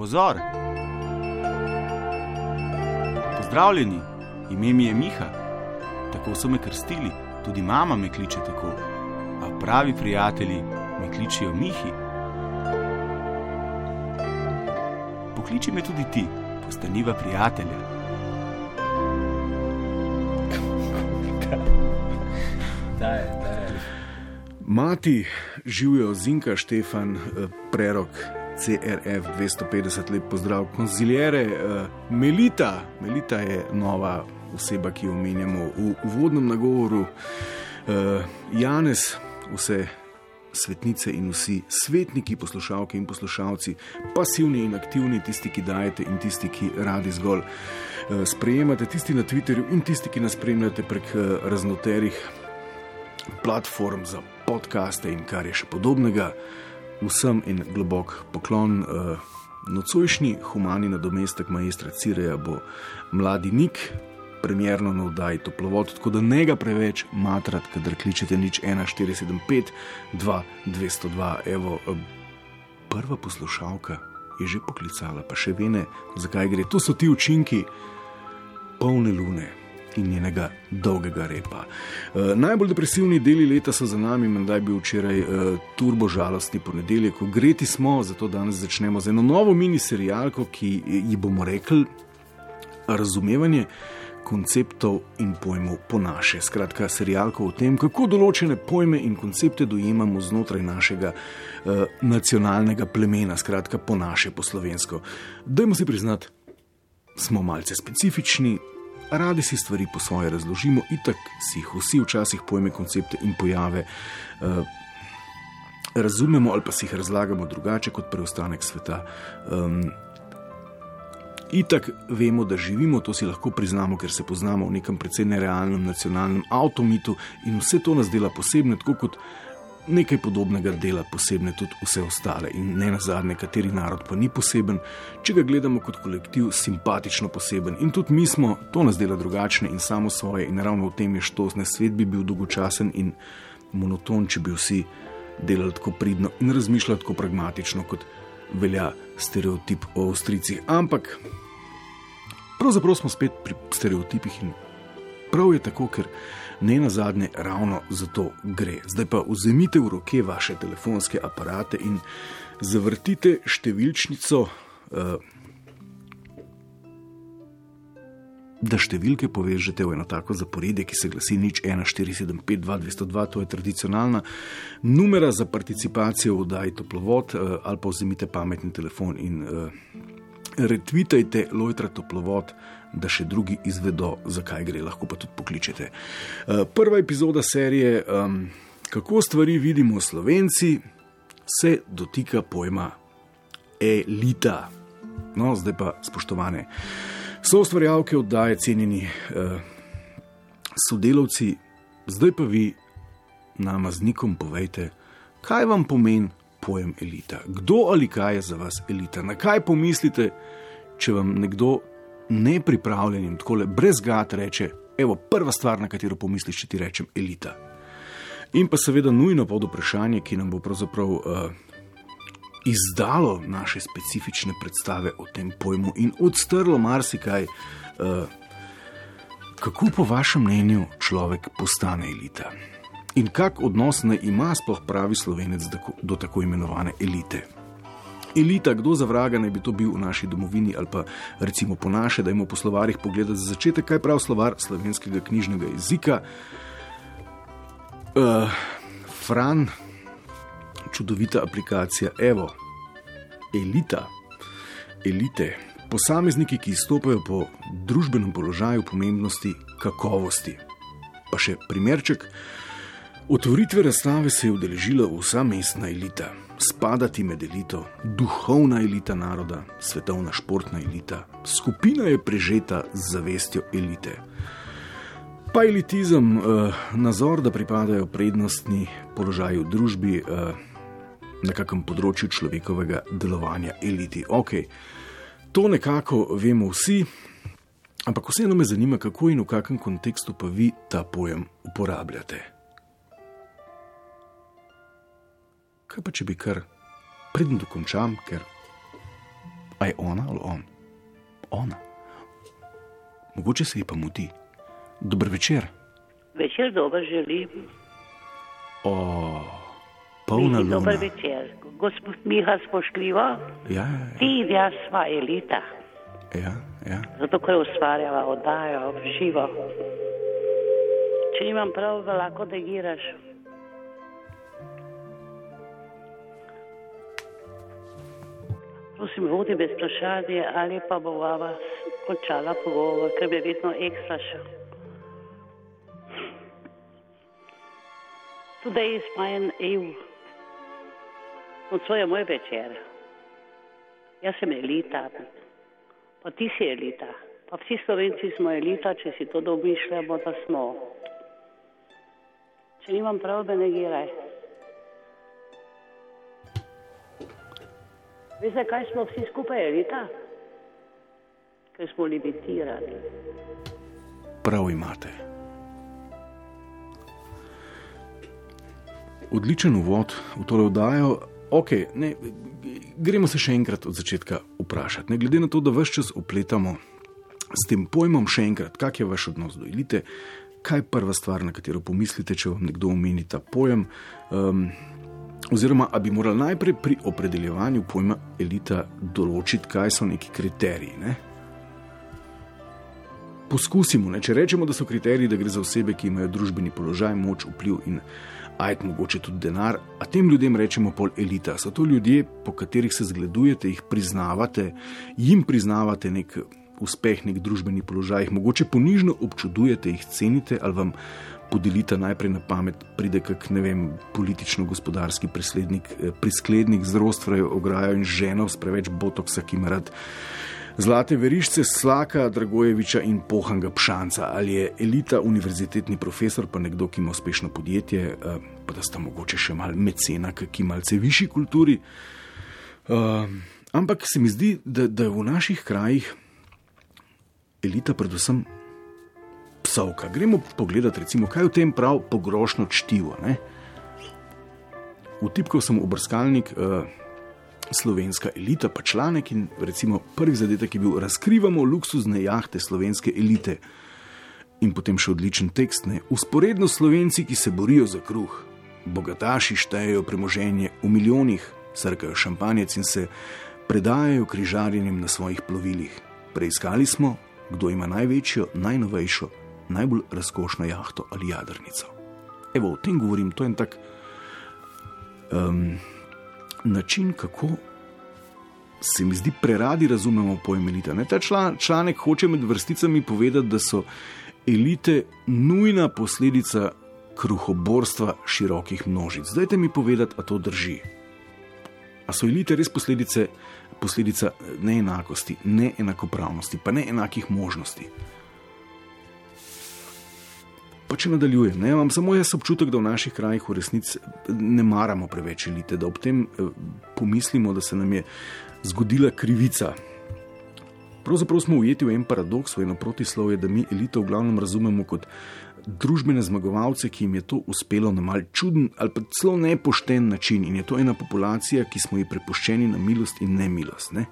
Pozor! Pozdravljeni, ime mi je Miha, tako so me krstili, tudi mama me kliče tako. A pravi prijatelji me kličijo Mihi. Pokliči me tudi ti, postaniva prijatelja. Daj, daj. Mati, živijo Zinka, Štefan, eh, prerok. CRF 250, lep pozdrav, konzilijere, uh, Melita. Melita je nova oseba, ki jo omenjamo v uvodnem nagovoru. Uh, Janez, vse svetnice in vsi svetniki, poslušalke in poslušalci, pasivni in aktivni, tisti, ki dajete in tisti, ki radi zgolj uh, sprejemate, tisti na Twitterju in tisti, ki nas spremljate prek raznoterih platform za podkaste in kar je še podobnega vsem in globok poklon. Uh, nocojšnji humani nadomestek maestra Cireja bo mladi Nik, premjerno na vdaji toplovod, tako da ne ga preveč matrati, kadar kličete nič 1475 2202. Evo, uh, prva poslušalka je že poklicala, pa še vene, zakaj gre. To so ti učinki polne lune in njenega dolgega repa. E, najbolj depresivni deli leta so za nami, menda je bil včeraj e, turbo žalostni ponedeljek, ko greti smo, zato danes začnemo z eno novo miniserijalko, ki ji bomo rekli razumevanje. Konceptov in pojmov po naše. Skratka, serijalko o tem, kako določene pojme in koncepte dojemamo znotraj našega uh, nacionalnega plemena, skratka, po naše, po slovensko. Dajmo si priznati, smo malce specifični, radi si stvari po svoje razložimo, itak si jih vsi včasih pojme, koncepte in pojave uh, razumemo ali pa si jih razlagamo drugače kot preostanek sveta. Um, Itak vemo, da živimo, to si lahko priznamo, ker se poznamo v nekem precej nerealnem nacionalnem avtomitu in vse to nas dela posebne, tako kot nekaj podobnega dela posebne tudi vse ostale in ne na zadnje, kateri narod pa ni poseben, če ga gledamo kot kolektiv, simpatično poseben. In tudi mi smo, to nas dela drugačne in samo svoje, in ravno v tem je štosne. Svet bi bil dolgočasen in monoton, če bi vsi delali tako pridno in razmišljali tako pragmatično, kot velja stereotip o Avstrijcih. Ampak pravzaprav smo spet pri stereotipih in prav je tako, ker ne na zadnje, ravno za to gre. Zdaj pa vzemite v roke vaše telefonske aparate in zavrtite številčnico, uh, da številke povežete v eno tako zaporedje, ki se glasi nič 1475-2202, to je tradicionalna numera za participacijo v oddaji toplovod, uh, ali pa vzemite pametni telefon in uh, retvitajte Lojtra toplovod da še drugi izvedo, zakaj gre, lahko pa tudi pokličete. Eh, prva epizoda serije, kako stvari vidimo Slovenci, se dotika pojma elita. No, zdaj pa, spoštovane, so ustvarjalke oddaje, cenjeni eh, sodelavci, zdaj pa vi nama z nikom povejte, kaj vam pomeni. Pojem elita. Kdo ali kaj je za vas elita? Na kaj pomislite, če vam nekdo nepripravljenim, tako le brez gata reče: Evo, prva stvar, na katero pomisliš, če ti rečem elita. In pa seveda nujno pod vprašanje, ki nam bo pravzaprav uh, izdalo naše specifične predstave o tem pojmu in odstrlo marsikaj, uh, kako po vašem mnenju človek postane elita. In kak odnos naj ima sploh pravi slovenec do tako imenovane elite elita, kdo za vraga naj bi to bil v naši domovini, ali pa recimo po naše, da imamo po slovarjih pogledati za začetek, kaj pravi slovar slovenskega knjižnega jezika. Uh, Fran, čudovita aplikacija, evo, elita, elite, posamezniki, ki izstopajo po družbenem položaju, pomembnosti, kakovosti. Pa še primerček. Otvoritve razstave se je udeležila vsa mestna elita spadati med elito, duhovna elita naroda, svetovna športna elita. Skupina je prežeta z zavestjo elite. Pa elitizem, eh, nazor, da pripadajo prednostni položaji v družbi eh, na kakem področju človekovega delovanja eliti. Ok, to nekako vemo vsi, ampak vseeno me zanima, kako in v kakem kontekstu pa vi ta pojem uporabljate. Kaj pa če bi kar, predem dokončam, ker je ona ali on? Ona. Mogoče se ji pa mudi. Dober večer. Večer dober želim. O, polna Miki, Dober večer. Gospod Miha, spoštljivo, Ja, ti in jaz sva elita, ja, ja. zato ker ustvarjava oddajo v živo. Če nimam prav, ga lahko degiraš. Prosim, vodi bez vprašanja, ali pa bova končala pogovor, ker bi vedno ekstra šel. Today is my EU. Nocoj je moj večer. Jaz sem elita, pa ti si elita. Pa vsi slovenci smo elita, če si to domišljamo, da smo. Če nimam prav, me negiraj. Veste, kaj smo vsi skupaj elita? Ker smo limitirani. Prav imate. Odličen uvod v to oddajo. Okay, ne, gremo se še enkrat od začetka vprašati. Ne, glede na to, da vse čas opletamo s tem pojmom, še enkrat, kak je vaš odnos do elite, kaj je prva stvar, na katero pomislite, če vam nekdo omeni ta pojem. Um, oziroma, ali bi morali najprej pri opredeljevanju pojma elita določiti, kaj so neki kriteriji. Ne? Poskusimo, ne? če rečemo, da so kriteriji, da gre za osebe, ki imajo družbeni položaj, moč, vpliv in ajt mogoče tudi denar, a tem ljudem rečemo pol elita. So to ljudje, po katerih se zgledujete, jih priznavate, jim priznavate nek uspeh, nek družbeni položaj, jih mogoče ponižno občudujete, jih cenite ali vam podelita najprej na pamet, pride kak ne vem, politično-gospodarski prisklednik z rostvajo ograjo in ženo s preveč botoksa, ki ima rad zlate verišče, slaka Dragojeviča in pohanga pšanca, ali je elita univerzitetni profesor, pa nekdo, ki ima uspešno podjetje, eh, pa da sta mogoče še mal mecena, ki malce višji kulturi. Uh, ampak se mi zdi, da, da je v naših krajih elita predvsem psovka. Gremo pogledat, recimo, kaj v tem prav pogrošno čtivo. Ne? Vtipkal sem v brskalnik. Uh, slovenska elita, pa članek in recimo prvi zadetek je bil: razkrivamo luksuzne jahte slovenske elite. In potem še odličen tekst, ne. Usporedno slovenci, ki se borijo za kruh, bogataši štejejo premoženje v milijonih, srkajo šampanjec in se predajajo križarjenjem na svojih plovilih. Preiskali smo, kdo ima največjo, najnovejšo, najbolj razkošno jahto ali jadrnico. Evo, o tem govorim, to je en tak. Um, način, kako se mi zdi, preradi razumemo pojem elita. Ne, ta član, članek hoče med vrsticami povedati, da so elite nujna posledica kruhoborstva širokih množic. Zdaj te mi povedati, a to drži. A so elite res posledice, posledica neenakosti, neenakopravnosti, pa neenakih možnosti? Pa če nadaljujem, ne, imam samo jaz občutek, da v naših krajih v resnici ne maramo preveč elite, da ob tem eh, pomislimo, da se nam je zgodila krivica. Pravzaprav smo ujeti v en paradoks, v eno protislovje, da mi elito v glavnem razumemo kot družbene zmagovalce, ki jim je to uspelo na mal čuden ali pa celo nepošten način in je to ena populacija, ki smo ji prepuščeni na milost in nemilost. Ne.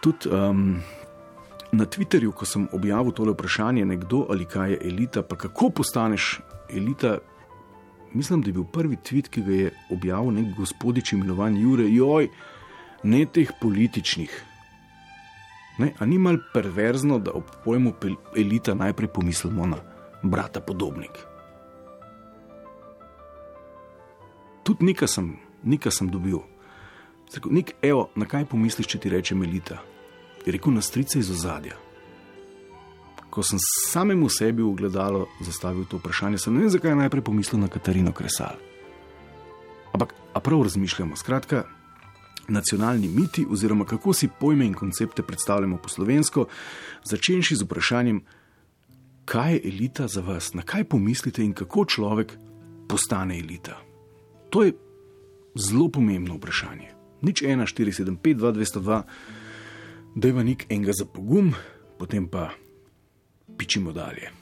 Tudi um, na Twitterju, ko sem objavil tole vprašanje, nekdo ali kaj je elita, pa kako postaneš elita. Mislim, da je bil prvi tweet, ki ga je objavil nek gospodič imenovan Jure, joj, ne teh političnih. Ne, a ni mal perverzno, da ob pojmu elita najprej pomislimo na brata podobnik. Tudi nekaj sem, nekaj sem dobil. Nik, evo, na kaj pomisliš, če ti rečem elita? Je rekel na strice iz ozadja. Ko sem samemu sebi v gledalo zastavil to vprašanje, sem ne vem, zakaj najprej pomislil na Katarino Kresal. Ampak, a prav razmišljamo, skratka, nacionalni miti, oziroma kako si pojme in koncepte predstavljamo po slovensko, začenši z vprašanjem, kaj je elita za vas, na kaj pomislite in kako človek postane elita. To je zelo pomembno vprašanje. Nič 1, 4, 7, 5, 2, 202, Dajva nik enega za pogum, potem pa pičimo dalje.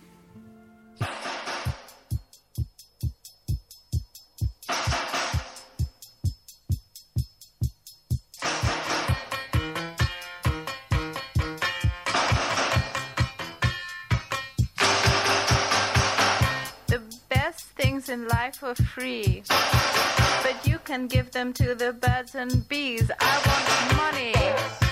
in life are free. But you can give them to the birds and bees. I want money.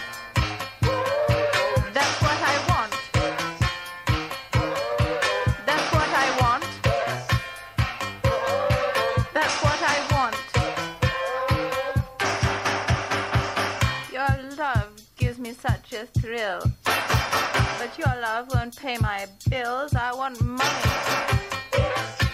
A thrill. But your love won't pay my bills. I want money.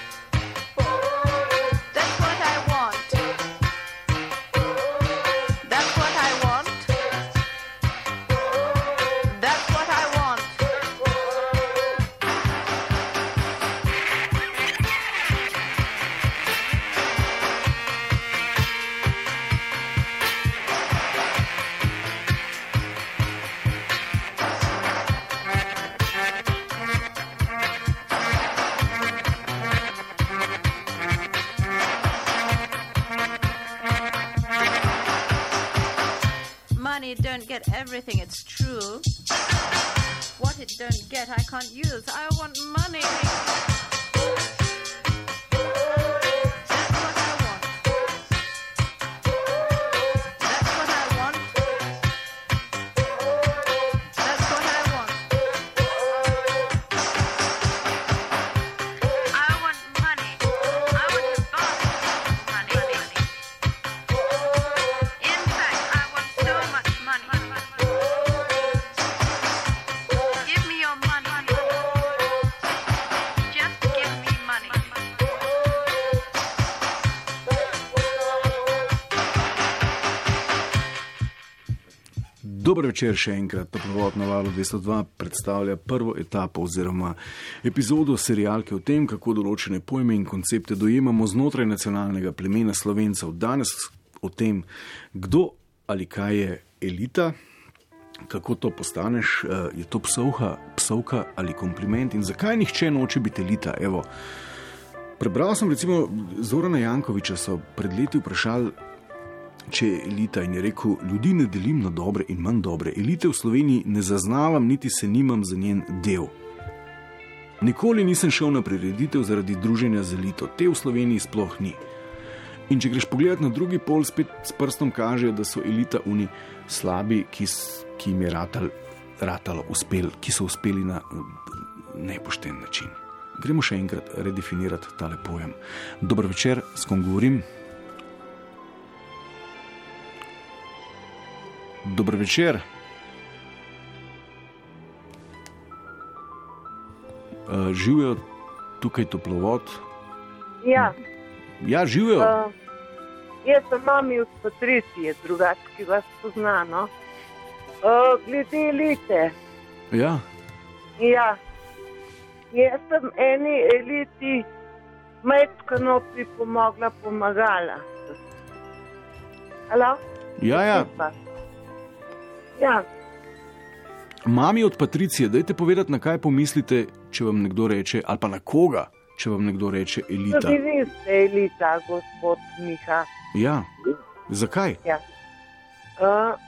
Everything, it's true. What it don't get, I can't use. I Dobro večer še enkrat. Toplovod na valu 202 predstavlja prvo etapo oziroma epizodo serijalke o tem, kako določene pojme in koncepte dojemamo znotraj nacionalnega plemena slovencev. Danes o tem, kdo ali kaj je elita, kako to postaneš, eh, je to psovka, psovka ali kompliment in zakaj nihče noče biti elita. Evo, prebral sem recimo Zorana Jankoviča, so pred leti vprašali, če je elita in je rekel: Ljudi ne delim na dobre in manj dobre. Elite v Sloveniji ne zaznavam, niti se nimam za njen del. Nikoli nisem šel na prireditev zaradi druženja z elito, te v Sloveniji sploh ni. In če greš pogledat na drugi pol, spet s prstom kažejo, da so elita oni slabi, ki, ki jim je ratal, ratalo, uspel, ki so uspeli na nepošten način. Gremo še enkrat redefinirati tale pojem. Dobro večer, s kom govorim. Dobro večer. Uh, živijo tukaj toplovod. Ja, Ja, živijo. uh, jaz sem mami od Patricije, drugače, ki vas pozna. No? Uh, glede elite, Ja, ja, jaz sem eni eliti majčkano pripomogla, pomagala. Halo? ja, ja. Ja, Mami od Patricije, dajte povedati, na kaj pomislite, če vam nekdo reče, ali pa na koga, če vam nekdo reče elita. tudi vi ste elita, gospod Miha. Ja, zakaj? Ja. Uh,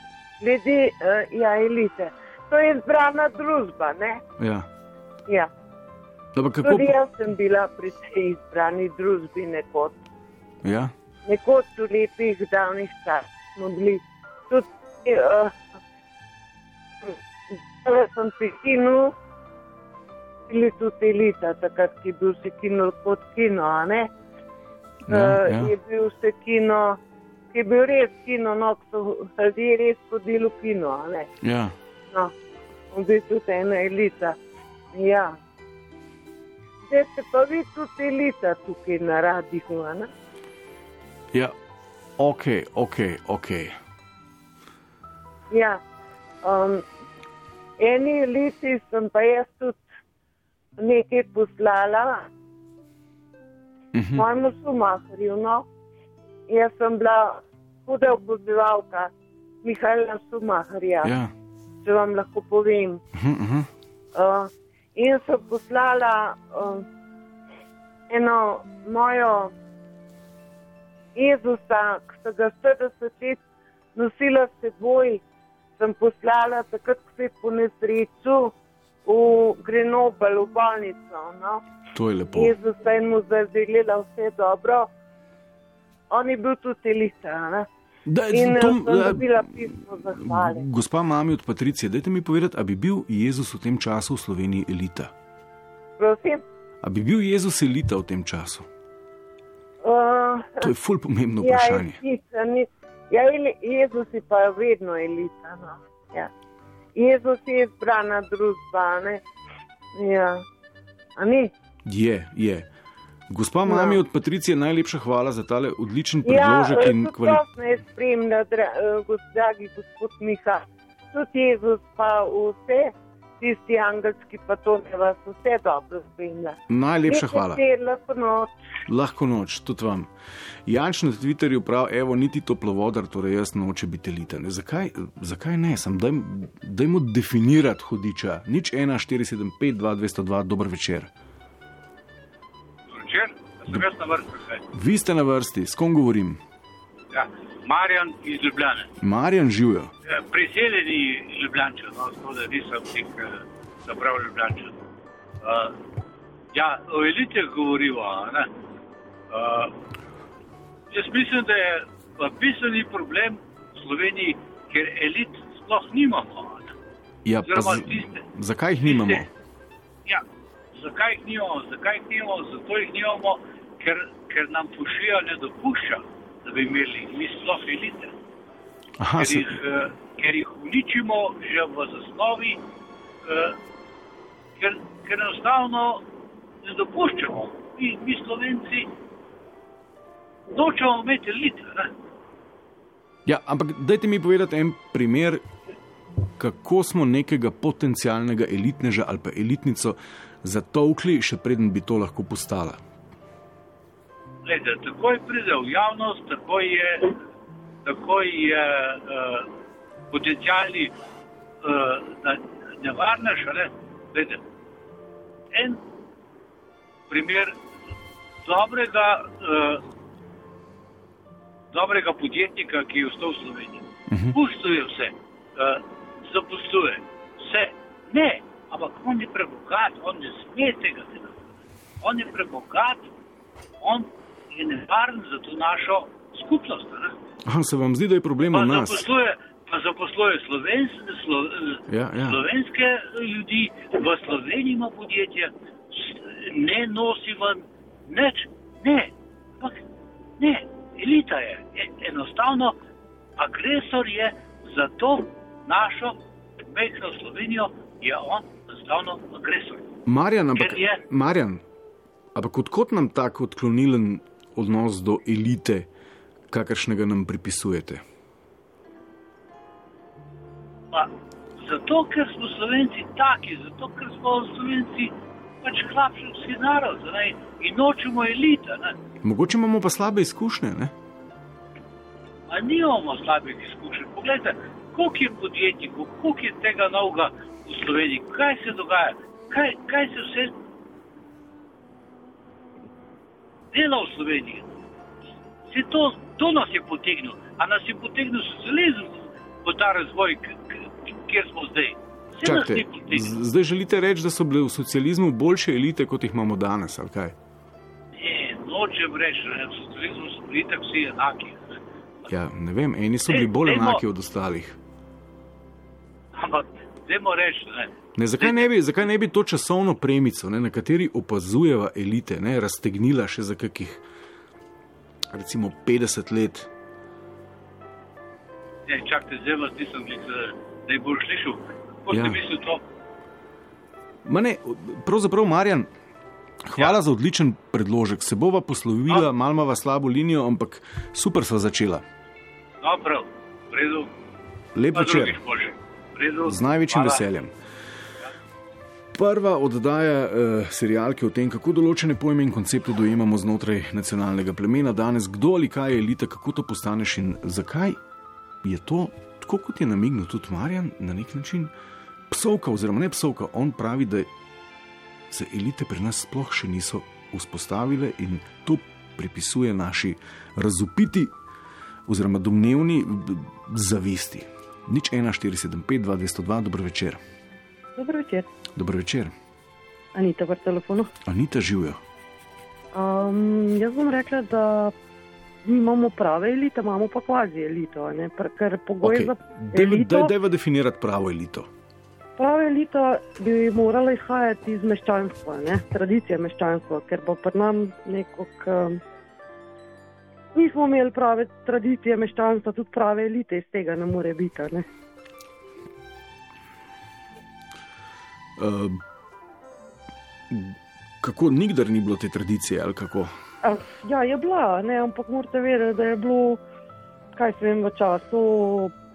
glede uh, ja, elite, to je izbrana družba, ne? Ja. Ja. Dobro, kako? Tudi jaz sem bila pri tej izbrani družbi nekoč. Ja, Nekoč v lepih davnih časih smo bili tudi. Uh, Zdaj sem pri kinu, bili tudi elita, takrat ki je bil se kino kot kino, a ne? Ja, Eh, ja. Je bil se kino, ki je bil res kino, no, so ljudje res hodili v kino, a ne? ja. No, on bil tudi ena elita. Ja. Zdaj ste pa vi tudi elita tukaj na radiju, a ne? ja. ok, ok, ok. Ja. Um, eni eliti sem pa jaz tudi nekaj poslala, Mhm. mojemu sumaharju. No. Jaz sem bila huda opozivalka Mihajla Sumaharja, Ja. če vam lahko povem. Mhm, mhm. Uh, in sem poslala uh, eno mojo Jezusa, ki sem ga 40 let nosila s seboj, sem poslala takrat, ko se je po nesreču v Grenobel, v bolnico. No? To je lepo. Jezus je mu zaželela vse dobro. On je bil tudi elita. a Ne? Da, In to- Tom, da- dobila pismo zahvale. Gospa mami od Patricije, dajte mi povedati, ali bi bil Jezus v tem času v Sloveniji elita? Prosim. Ali bi bil Jezus elita v tem času? Uh, To je ful pomembno ja, vprašanje. elita, ni, ja, Jezus je pa vedno elita. No. Ja. Jezus je izbrana družba. Ne? Ja. A ni? Je, je. Gospa No. mami od Patricije, najlepša hvala za tale odličen Ja, predložek eh, in tudi kvalitet. jaz ne spremlja, dra, eh, dragi gospod Miha. Tudi Jezus pa vse, tisti angelski pa to ne vas vse dobro spremlja. Najlepša Lep hvala. večer, Lahko noč. Lahko noč, tudi vam. Janš na Twitterju pravi, evo, niti toplovodar, torej jaz noče biti elita. Ne, zakaj, zakaj ne? Sam daj, dajmo definirati hodiča. Nič 1, 4, 7, 5, 2, 202, dober večer. Večer, sem jaz na vrsti. Vi ste na vrsti, s kom govorim? Ja. Marjan iz Ljubljane. Marjan živijo. Eh, Priseljeni Ljubljančan, no, tako da nisem nek zaprav Ljubljančan. Uh, ja, o elitih govorimo. ne. Uh, jaz mislim, da je pa bistveni problem v Sloveniji, ker elit sploh nimamo. ne. Ja, Oziroma z, tiste. zakaj jih nimamo? Tiste- Ja, zakaj jih nimamo? Zakaj jih nimamo? Zato jih nimamo, ker, ker nam fušija ne dopušča, bi imeli mi sploh elite. Aha, Ker se, jih, eh, ker jih uničimo že v zasnovi, eh, ker, ker enostavno ne dopuščamo. Mi, mi slovenci nočemo imeti elite. Ne? ja, ampak dajte mi povedati en primer, kako smo nekega potencialnega elitneža ali pa elitnico zatovkli, še preden bi to lahko postala. Glede, takoj pride v javnost, takoj je, takoj je uh, potencijalni uh, nevarnež. a Ne? Glede, en primer dobrega, uh, dobrega podjetnika, ki je vstal v Sloveniji. Pustuje vse, uh, zaposluje vse. Ne, ampak on je prebogat, on ne sme tega delati. On je prebogat, on je nevaren za to našo skupnost. Ne? Aha, se vam zdi, da je problem Pa v nas? zaposluje, pa zaposluje slovens, slo, Ja, ja. slovenske ljudi, v Sloveniji ima podjetje, ne nosi ven nič, ne, ampak ne, elita je. E, enostavno agresor je za to našo mehko Slovenijo, je on enostavno agresor. Marjan, ampak, je- Marjan, ampak odkot nam tako odklonilen odnos do elite, kakršnega nam pripisujete? Pa, zato, ker smo Slovenci taki, zato, ker smo Slovenci pač klapšovski narod ne? in nočemo elita. Ne? Mogoče imamo pa slabe izkušnje, ne? A nimamo slabih izkušenj. Poglejte, koliko je podjetnikov, koliko je tega novega v Sloveniji, kaj se dogaja, kaj, kaj se vse dela v Sloveniji. Se to, to nas je potegnilo, a nas je potegnil socializem v ta razvoj, kjer smo zdaj. Čakajte, zdaj želite reči, da so bile v socializmu boljše elite, kot jih imamo danes, ali kaj? Ne, nočem reči, da v socializmu so bili tako vsi enaki. Ja, ne vem, eni so bili bolj dajmo- enaki od ostalih. Ampak, dajmo reči, ne. Ne, zakaj, ne bi, zakaj ne bi to časovno premico, ne, na kateri opazujeva elite, ne, raztegnila še za kakih, recimo, 50 let? Ne, čakajte, zdaj vas nisem glih, najbolj slišal. Kako Ja. ste mislili to? Ma ne, pravzaprav, Marjan, hvala ja. za odličen predložek. Se bova poslovila, A. malo imava slabo linijo, ampak super sva začela. No, prav, v redu. Lep večer. Z največjim Hvala. veseljem. Prva oddaja uh, serijalke o tem, kako določene pojme in koncepte dojemamo znotraj nacionalnega plemena, danes kdo ali kaj je elita, kako to postaneš in zakaj je to, tako kot je namignil tudi Marjan, na nek način psovka, oziroma ne psovka. On pravi, da se elite pri nas sploh še niso vzpostavile in to pripisuje naši razupiti oziroma domnevni b- zavesti. Nič 1, 4, 7, 5, 2, 202, dober večer. Dobro večer. Dobro večer. Anita v telefonu. Anita živijo. Um, jaz bom rekla, da mi imamo prave elite, imamo pa kvazi elito. ne, Ker pogoj Okay. za elito, Dajva definirati pravo elito. prava elita bi morala izhajati iz meščanstva, ne, tradicije meščanstva, ker pa pri nam neko. Um, nismo imeli prave tradicije meščanstva, tudi prave elite iz tega ne more biti. Ne. Uh, kako nikdar ni bilo te tradicije ali kako? A, Ja, je bila, ne, ampak morate vedeti, da je bilo, kaj se vem, v času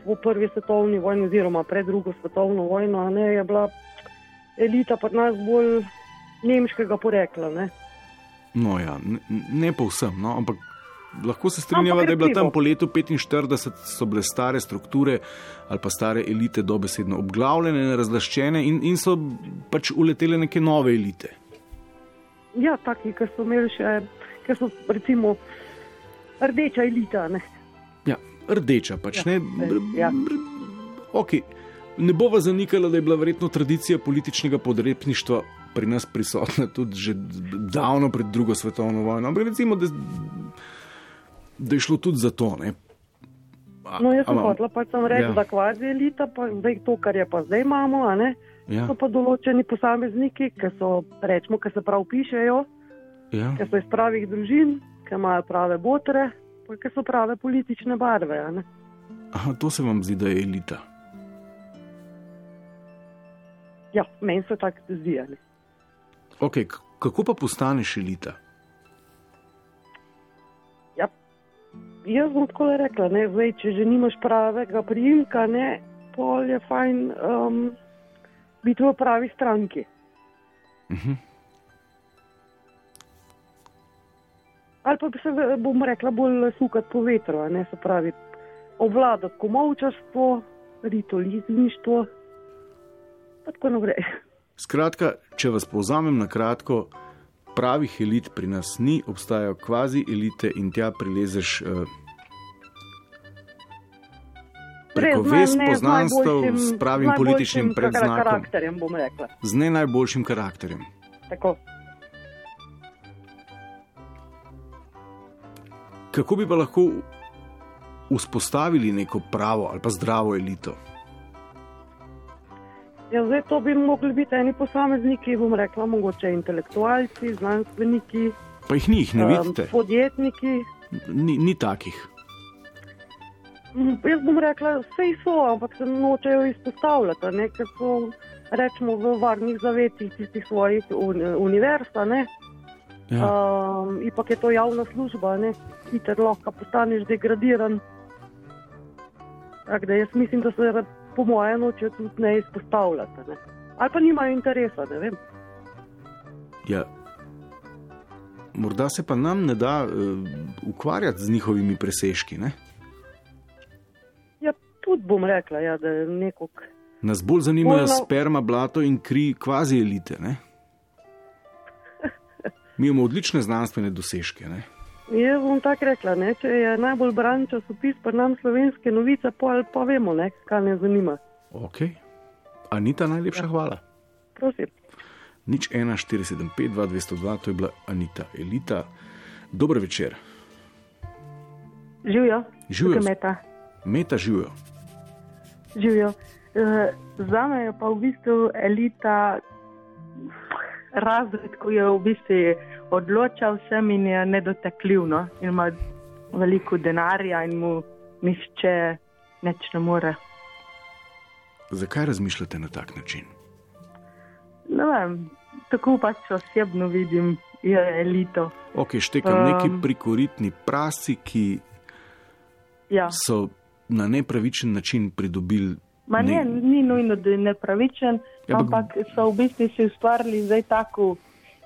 po prvi svetovni vojni, oziroma pred drugo svetovno vojno, ne, je bila elita pri nas bolj nemškega porekla. Ne. No, ja, ne, ne povsem, no, ampak lahko se strinjava, Ampak da je bila tam po letu 45 so bile stare strukture ali pa stare elite dobesedno obglavljene, razlaščene in, in so pač uletele neke nove elite. Ja, taki, ki so imeli še, ki so recimo rdeča elita. Ne. Ja, rdeča pač Ja, ne. ja. Okay. Ne bova zanikala, da je bila verjetno tradicija političnega podrepništva pri nas prisotna tudi že davno pred drugo svetovno vojno. Ampak recimo, da, da je šlo tudi za to. Ne? A- No, jaz sem a- hotela pač sem reči, Ja. da kvazi elita, pa zdaj to, kar je pa zdaj imamo. Ja, So pa določeni posamezniki, ki so, rečemo, ki se prav pišejo, ja. ki so iz pravih družin, ki imajo prave botre, pa ki so prave politične barve. Aha, to se vam zdi, da je elita. Ja, meni se tako zdi. a ne. Okay, k- kako pa postaneš elita? Jaz bom tako rekla, ne, zdaj, če že nimaš pravega prijimka, ne, pol je fajn um, biti v pravi stranki. Uh -huh. Ali pa bi se, v- bom rekla, bolj sukati po vetru, ne se pravi, obvladati komovčarstvo, ritualizništvo, pa tako naprej. Skratka, če vas povzamem na kratko, pravih elit pri nas ni, obstajajo kvazi elite in tja prilezeš. Uh, Preko vez poznanstv s pravim političnim predznakom, z ne najboljšim karakterjem. Tako. Kako bi pa lahko vzpostavili neko pravo ali pa zdravo elito? Ja, zdaj to bi mogli biti eni posamezniki, bom rekla, mogoče intelektualci, znanstveniki, Pa jih ni, jih ne em, vidite, podjetniki. ni, ni takih. Mm, Jaz bom rekla, vse so, ampak se nočejo izpostavljati, ne, ker so rečemo v varnih zavetih tistih svojih uni, univerz. a ne. Ja. Um, ipak je to javna služba, ne, hiter lahko postaneš degradiran. Tako da jaz mislim, da se po mojem nočejo tudi ne izpostavljati. a Ne. Ali pa nimajo interesa, ne vem. Ja. Morda se pa nam ne da uh, ukvarjati z njihovimi presežki. Ne? Ja, tudi bom rekla, ja, da je nekog. Nas bolj zanimajo Bolj na- sperma, blato in kri kvazi elite. Ne? Mi imamo odlične znanstvene dosežke. Ne? Jaz bom tako rekla, ne, če je najbolj bran časopis, pa nam slovenske novice, pa, pa vemo, ne, kaj ne zanima. Ok. Anita, najlepša hvala. Prosim. Nič 1, 475, 202, to je bila Anita Elita. Dober večer, Živijo, Živijo. meta. meta živijo. Živijo. E, Za me je pa v bistvu elita razred, ko je v bistvu odločal vsem in je nedotakljiv. No? In ima veliko denarja in mu nihče nič ne more. Zakaj razmišljate na tak način? Ne vem, tako pač osebno vidim, je elito. Ok, štekam Um. neki prikoritni prasi, ki Ja. so na nepravičen način pridobili. Ma ne, ni nujno, da je nepravičen, Ja, ampak so v bistvu si ustvarili zdaj tako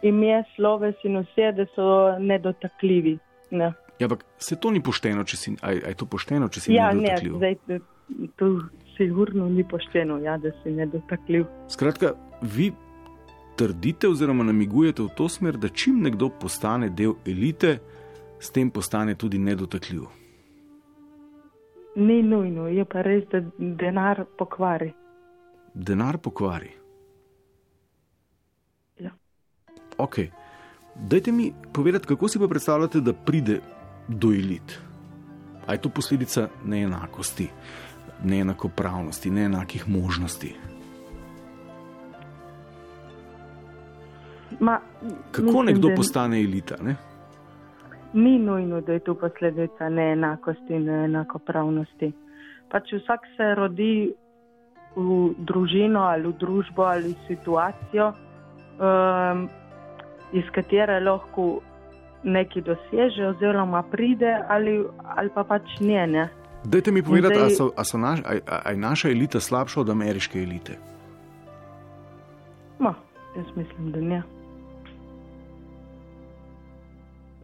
ime, sloves in vse, da so nedotakljivi. Ne. Ja, ampak se to ni pošteno, če si, aj, aj to pošteno, če si Ja, ne, nedotakljiv. zdaj eh, to sigurno ni pošteno, ja, da si nedotakljiv. Skratka, vi trdite oziroma namigujete v to smer, da čim nekdo postane del elite, s tem postane tudi nedotakljiv. Ni nujno, je pa res, da denar pokvari. Denar pokvari. Ja. Ok. Dajte mi povedati, kako si pa predstavljate, da pride do elit. A je to posledica neenakosti, neenakopravnosti, neenakih možnosti? Ma, Kako mislim, nekdo da postane elita? Ne? Ni nujno, da je to posledica neenakosti in neenakopravnosti. Pač vsak se rodi v družino ali v družbo ali situacijo, um, iz katere lahko nekaj doseže, oziroma pride, ali, ali pa pač ne. ne. Dajte mi povedati, zdaj- ali a so naš, a, a, je naša elita slabša od ameriške elite? Ma, jaz mislim, da ne.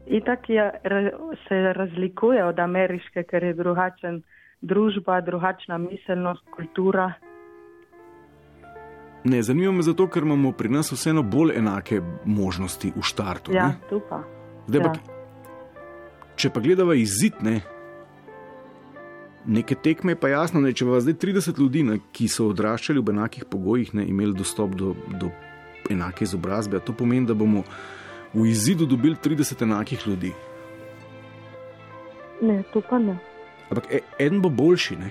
Itak je, se razlikuje od ameriške, ker je drugačen družba, drugačna miselnost, kultura. Ne, zanima me zato, ker imamo pri nas vseeno bolj enake možnosti v štartu. Ja, tu pa. Zdaj, ja. pa, če pa gledava izid, ne, neke tekme, pa jasno, ne, če vas zdaj 30 ljudi, ne, ki so odraščali v enakih pogojih, ne imeli dostop do, do enake izobrazbe, to pomeni, da bomo v izidu dobili 30 enakih ljudi. Ne, tu pa ne. Ampak e, en bo boljši, ne?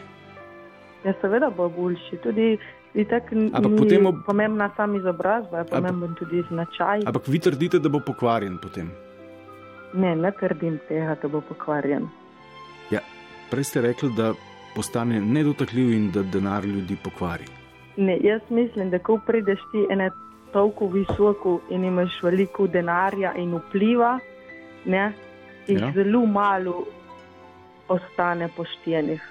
Ja, seveda bo boljši. Tudi itak Ampak potem ob- pomembna sama izobrazba, je pomemben tudi značaj. Ampak vi trdite, da bo pokvarjen potem. Ne, ne trdim tega, da bo pokvarjen. Ja, prej ste rekli, da postane nedotakljiv in da denar ljudi pokvari. Ne, jaz mislim, da ko prideš ti ene toliko visoko in imaš veliko denarja in vpliva, ne, jih ja. zelo malo ostane poštenih.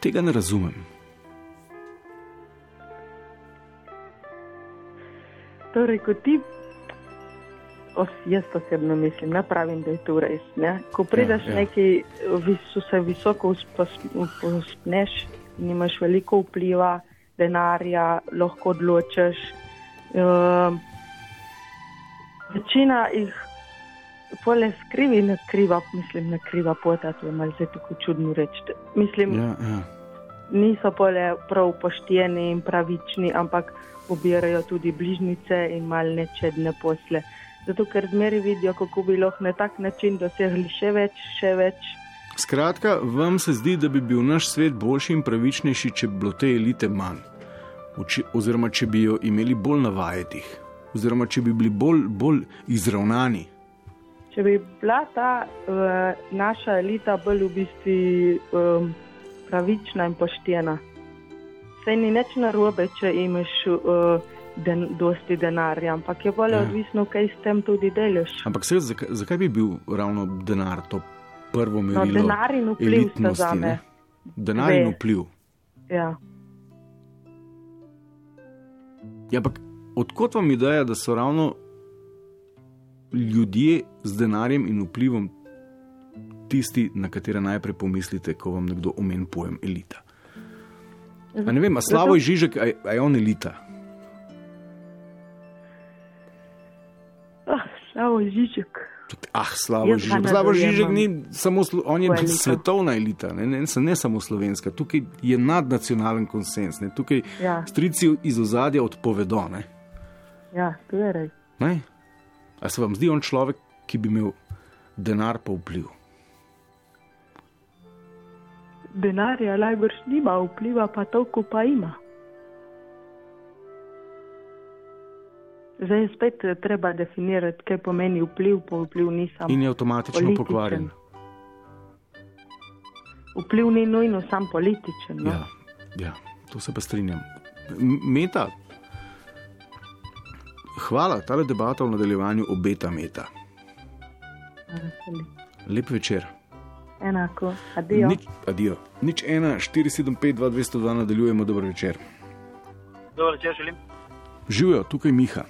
Tega ne razumem. Torej, ko ti, os, jaz osebno mislim, ne pravim, da je to res. Ne? Ko prideš Ja, ja, neki, vis, se visoko uspneš in imaš veliko vpliva, denarja, lahko odločiš. Uh, večina jih pole skrivi, ne kriva, mislim, ne kriva pota, to je malce tako čudno reči. Mislim, Ja, ja. niso pole prav pošteni in pravični, ampak ubirajo tudi bližnjice in mal nečedne posle. Zato, ker zmeri vidijo, kako bi lahko na tak način dosegli še več, še več. Skratka, vam se zdi, da bi bil naš svet boljši in pravičnejši, če bi bilo te elite manj, Oči, oziroma če bi jo imeli bolj navajetih, oziroma če bi bili bolj, bolj izravnani. Če bi bila ta uh, naša elita bolj v bistvu um, pravična in poštena, sej ni nič narobe, če imaš uh, den, dosti denarja, ampak je bolj Ja. odvisno, kaj s tem tudi delaš. Ampak se, zakaj, zakaj bi bil ravno denar to prvo No, merilo? denar in vpliv sta elitnosti, zame. ne? Denar in Dve. vpliv. Ja. Ja, ampak odkot vam ideja, da so ravno ljudje z denarjem in vplivom tisti, na katere najprej pomislite, ko vam nekdo omeni pojem elita? A ne vem, a Slavo je Žižek, a je, a je on elita? Ah, Slavo Žižek. Ah, Slavo Jaz ga Žižek. ne ni samo, on je svetovna elita, ne, ne, ne samo slovenska. Tukaj je nadnacionalen konsens, ne. tukaj Ja. strici iz ozadja odpovedo. Ne. Ja, to je res. Ne? A se vam zdi on človek, ki bi imel denar pa vpliv? Denarja najbrž nima, vpliva pa toliko pa ima. Zdaj je spet eh, treba definirati, kaj pomeni vpliv, pa vpliv ni samo. In je avtomatično političen. pokvarjen. Vpliv ni nujno sam političen. No? Ja, ja, to se pa strinjam. Meta. Hvala, ta debata v nadaljevanju obeta meta. Lep večer. Enako, adijo. Nič, adijo. Nič 1, 475, 202 nadaljujemo, dober večer. Dobro večer, želim. Živijo, tukaj Miha,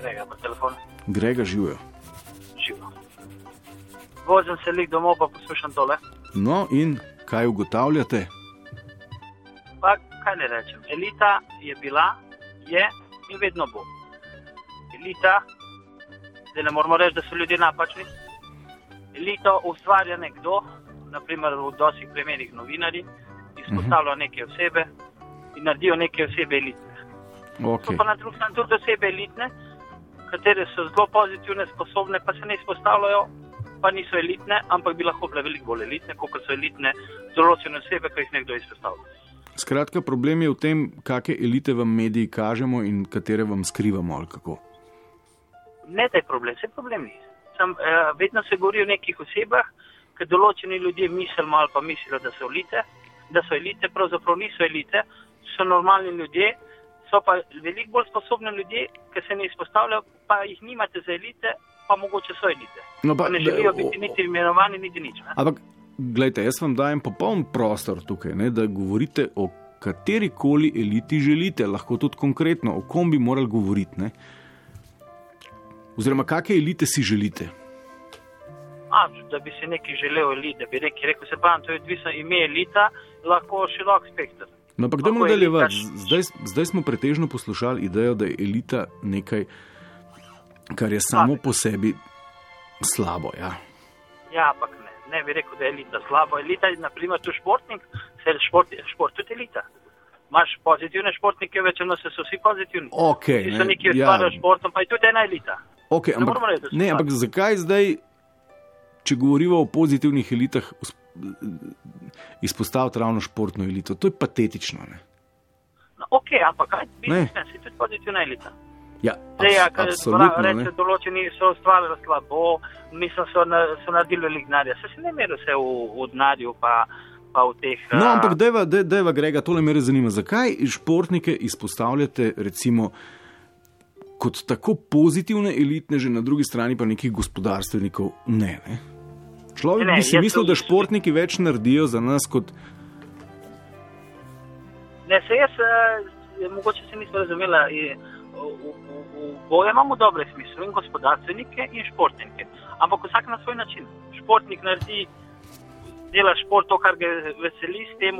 Grega po telefonu. Grega živijo. Živo. Vozim se lik domov, pa poslušam tole. No in kaj ugotavljate? Pa kaj ne rečem. Elita je bila, je in vedno bo. Elita, zdaj ne moramo reči, da so ljudje napačni. Elito ustvarja nekdo, naprimer v dosih primerih novinari, izpostavlja neke osebe, in naredijo neke osebe elitne. Okay. So pa na drugi strani tudi osebe elitne, katere so zelo pozitivne, sposobne, pa se ne izpostavljajo, pa niso elitne, ampak bi lahko bile veliko bolj elitne, kot so elitne določene osebe, ki jih nekdo izpostavlja. Skratka, problem je v tem, kakšne elite vam mediji kažemo in katere vam skrivamo. Ne, da je problem, vse problem ni. Sam, eh, vedno se govori o nekih osebah, ki določeni ljudje mislijo ali pa mislijo, da so elite, da so elite, pravzaprav niso elite, so normalni ljudje, so pa veliko bolj sposobni ljudje, ki se ne izpostavljajo, pa jih nimate za elite, pa mogoče so elite. No, pa, ne želijo biti niti imenovani, niti nič. Ne? Ampak, gledajte, jaz vam dajem popoln prostor tukaj, ne, da govorite o kateri koli eliti želite, lahko tudi konkretno, o kom bi morali govoriti. Ne? Oziroma, kakšne elite si želite? A, da bi si neki želel elite, da bi neki rekel, se pa to je odvisno ime elita, lahko širok spektr. No, ampak dajmo Lahko je nadaljevati. elita- Zdaj, zdaj smo pretežno poslušali idejo, da je elita nekaj, kar je samo po sebi slabo. Ja. Ja, ampak ne, ne bi rekel, da je elita slaba. Elita je, naprimer, tu športnik, se je šport, šport tudi elita. Imaš pozitivne športnike, večino se so vsi pozitivni. Okej, Vsi so ne, neki ustvarjajo ja. športom, pa je tudi ena elita. Okay, Ne ampak, reči, da so ne, ampak zakaj zdaj, če govorimo o pozitivnih elitah, izpostaviti ravno športno elito? To je patetično. Ne? No, ok, ampak kaj bi Ne. ne, si tudi pozitivna elita. Ja, Zdaj, abs- ker absolutno. reče, določeni so ustvarjali slabo, mislim, so, na, so naredili veliko denarja. Se se ne meri vse v, v denarju, pa, pa v teh. No, a, ampak dejva, dej- dejva Grega, tole me res zanima. Zakaj športnike izpostavljate recimo kot tako pozitivne elitne, že na drugi strani pa nekih gospodarstvenikov ne? ne? Človek Ne, bi si mislil, da športniki več naredijo za nas kot. Ne, se jaz, eh, mogoče se nisem razumela. eh, v- v- v Boje imamo dobre smisle, in gospodarstvenike, in športnike. Ampak vsak na svoj način. Športnik naredi, dela šport, to, kar ga veseli, s tem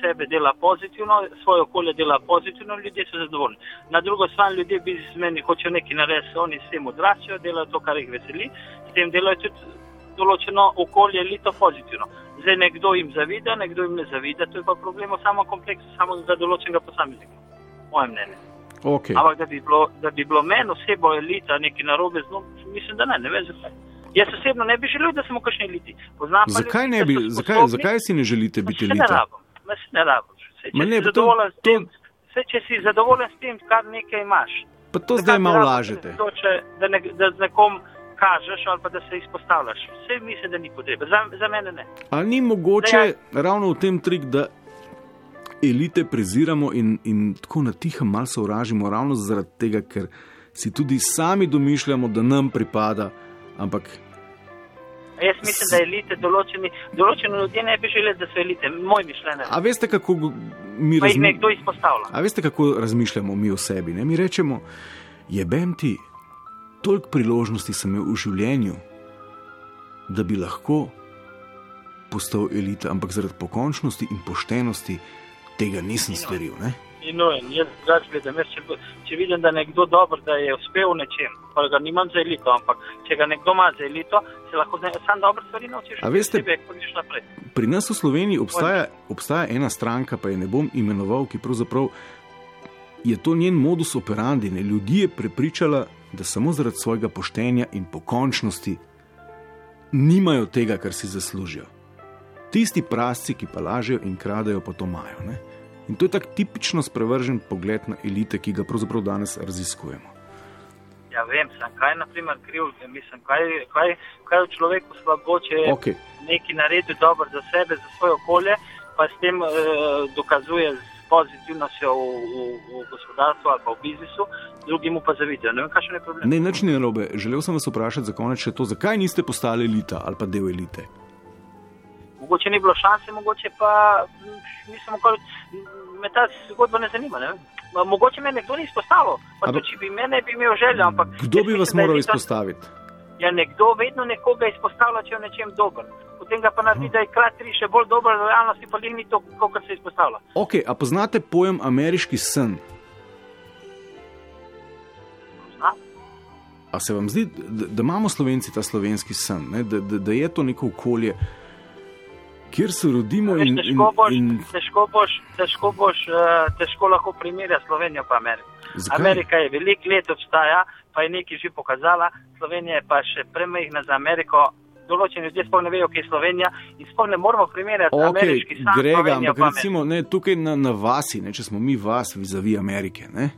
sebe dela pozitivno, svoje okolje dela pozitivno, ljudje so zadovoljni. Na drugo stran ljudje biznismeni hočejo nekaj narediti, oni s tem odraščajo, delajo to, kar jih veseli, s tem delajo tudi določeno okolje, elito pozitivno. Zdaj nekdo jim zavida, nekdo jim ne zavida, to je pa problem v samem kompleksu, samo za določenega posameznika. Moje mnenje. Okay. Ampak da bi bilo, da bi bilo meni osebo elita nekaj narobe z njo, mislim, da ne, ne vem zakaj. Jaz osebno ne bi želel, da sem v kakšni eliti. Poznam Zakaj ljudi, ne bi, zakaj, zakaj si ne želite biti se ne elita? rabim, se ne rabim. Ma če, ne, si to- to- tem, saj, če si zadovoljen s tem, kar nekaj imaš. Pa to zdaj malo lažete. Če, da, ne, da z nekom kažeš ali pa da se izpostavljaš. Vse mislim, da ni potrebe. Za, za mene ne. Ali ni mogoče ravno v tem trik, da elite preziramo in, in tako na tihem malo sovražimo, ravno zaradi tega, ker si tudi sami domišljamo, da nam pripada, ampak Jaz mislim, da elite določeni, določeni ljudje ne bi želeli, da so elite. Moj mišljenje. A veste, kako mi Pa jih razmi- nekdo izpostavlja. A veste, kako razmišljamo mi o sebi? Ne? Mi rečemo, jebem ti, toliko priložnosti sem imel v življenju, da bi lahko postal elita, ampak zaradi pokončnosti in poštenosti tega nisem storil. Ne? In no, in jaz drugače gledam. Jaz, če, če vidim, da je nekdo dober, da je uspel v nečem, pa ga nimam za elito, ampak če ga nekdo ima za elito, se lahko njim sam dobre stvari naučiš. A veste- Sebe. Pri nas v Sloveniji obstaja, obstaja ena stranka, pa je ne bom imenoval, ki pravzaprav je to njen modus operandi. Ne? Ljudi je prepričala, da samo zaradi svojega poštenja in pokončnosti nimajo tega, kar si zaslužijo. Tisti prasci, ki pa lažejo in kradejo, pa to imajo. Ne? In to je tak tipično sprevržen pogled na elite, ki ga pravzaprav danes raziskujemo. Ja, vem, sem kaj je naprimer kriv, mislim, kaj, kaj, kaj je v človeku slabo, če je Okej. nekaj naredil dobro za sebe, za svoje okolje, pa s tem eh, dokazuje z pozitivnostjo v, v, v gospodarstvu ali pa v biznisu, drugi mu pa zavidajo. Ne vem, kakšen je problem. Ne, nič ni narobe. Želel sem vas vprašati za konec še to, zakaj niste postali elita ali pa del elite. Mogoče ni bilo šanse, mogoče pa nisem okoli, me ta zgodba ne zanima. Ne? Mogoče me nekdo ni izpostavil, pa tudi če bi me ne bi imel želje, ampak Kdo bi vas moral izpostaviti? Ja, nekdo vedno nekoga izpostavlja, če je v nečem dober. Potem ga pa naredi, da je krat tri še bolj dober, v realnosti pa ni to, kot se izpostavlja. Ok, a poznate pojem ameriški sen? A se vam zdi, da, da imamo slovenci ta slovenski sen, ne? da, da, da je to neko okolje, kjer se rodimo in, in, Težko boš, in težko boš, težko boš, eh, težko lahko primerja Slovenijo pa Ameriko. Zakaj? Amerika je veliko let obstaja, pa je nekaj že pokazala, Slovenija je pa še premehna za Ameriko. Določeni ljudje sploh ne vejo, kje je Slovenija in sploh ne moramo primerjati Ok, ameriški sam grega, ampak recimo ne, tukaj na, na vasi, ne, če smo mi vas vizavi Amerike, ne,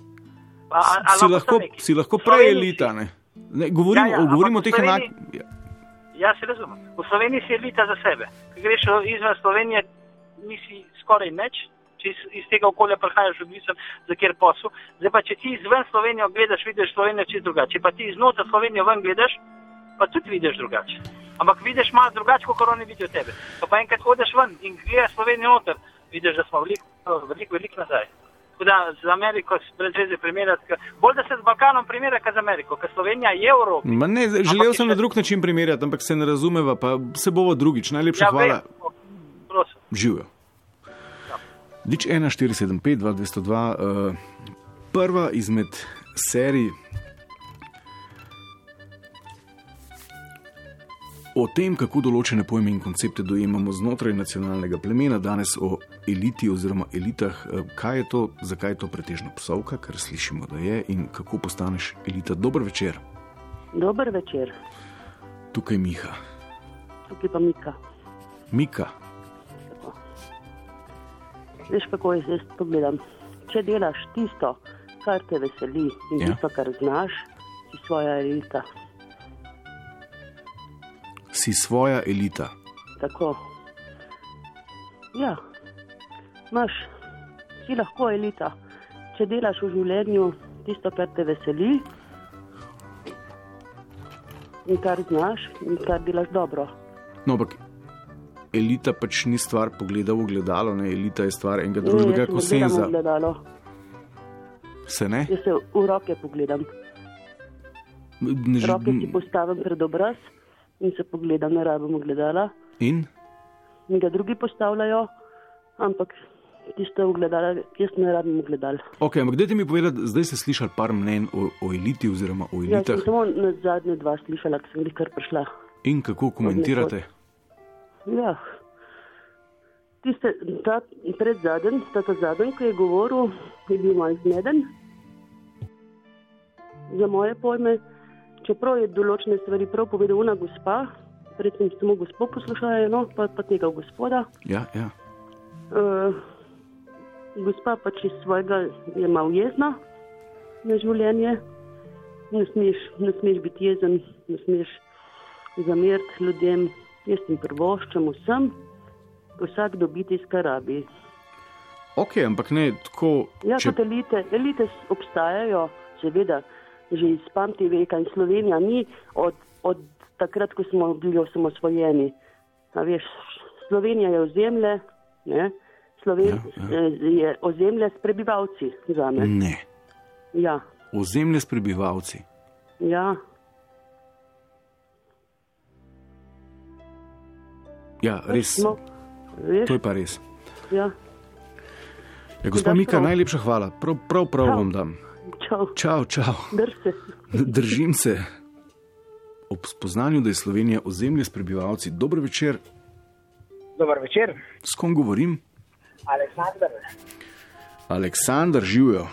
Pa, a, a si, lahko, si lahko prej elita. Ne. Ne, govorimo, Ja, ja, govorimo o teh enak. Ja, se razumem. V Sloveniji si elita za sebe. Ko greš izven Slovenije, nisi skoraj nič, če iz, iz tega okolja prihajaš, odvisen za kjer posel. Zdaj pa, če ti izven Slovenijo gledaš, vidiš Slovenijo čisto drugače. Če pa ti znotraj Slovenijo ven gledaš, pa tudi vidiš drugače. Ampak vidiš malo drugače, kot oni vidijo tebe. Pa, pa enkrat hodiš ven in gledaš Slovenijo noter, vidiš, da smo veliko, veliko, veliko nazaj. Tako da z Ameriko brez veze primerjati, ker- bolj da se z Balkanom primerja, kot z Ameriko, ker Slovenija je. Ma ne, zdaj, želel sem na drug način primerjati, ampak se ne razumeva, pa se bomo drugič. Najlepša Ja, hvala. Prosim. Živijo. Nič 1, 475, 2, 202, uh, prva izmed serij o tem, kako določene pojme in koncepte dojemamo znotraj nacionalnega plemena, danes o eliti oziroma elitah. Eh, Kaj je to, zakaj je to pretežno psovka, kar slišimo, da je in kako postaneš elita. Dober večer, Dober večer, tukaj Miha. tukaj pa Mika. Mika, Veš, kako jaz zdaj pogledam. Če delaš tisto, kar te veseli in ja. tisto, kar znaš, si svoja elita. Si svoja elita. Tako. Ja, imaš, si lahko elita. Če delaš v življenju tisto, kar te veseli in kar znaš in kar delaš dobro. No, ampak elita pač ni stvar pogleda v gledalo, ne? elita je stvar enega Ne, družbenega jaz se konsenza. gledalo. Se ne? Jaz se v roke pogledam. ne ž- Roke si postavim pred obraz in se pogledam, ne rabimo gledala. In? In ga drugi postavljajo, ampak tiste v gledala, jaz ne rabim gledal. Ok, ampak dajte mi povedati, zdaj ste slišali par mnen o, o eliti oziroma o sem elitah samo na zadnje dva slišala, ko sem jih kar prišla. in kako komentirate. Ja. Tiste, ta pred zadnjim, ta, ta zadnji, ki je govoril, je bil malo zmeden. Za moje pojme, čeprav je določene stvari prav povedal ona gospa, predtem samo gospod poslušajo, no, pa, pa tega gospoda. Ja, ja. Uh, gospa pač iz svojega je malo jezna na življenje. Ne smeš, ne smeš biti jezen, ne smeš zameriti ljudem. Jaz jim prvoščam vsem, vsak dobi tisto, kar rabi. Ok, ampak ne tako. Ja, če- kot elite, elite obstajajo, seveda, že iz pameti veka in Slovenija ni od, od takrat, ko smo bili osamosvojeni. A Veš, Slovenija je ozemlje, ne? Sloven, ja, ja. je ozemlje s prebivalci za me. Ne, Ja, ozemlje s prebivalci. ja, Ja, res. smo, veš, To je pa res. ja. Ja, gospod daš Mika, najlepša hvala. Prav, prav, prav Čau. vam dam. Čau, Čau, čau. drž se. Držim se. Ob spoznanju, da je Slovenija ozemlje s prebivalci, dober večer, Dober večer, s kom govorim? Aleksandr. Aleksandr živijo.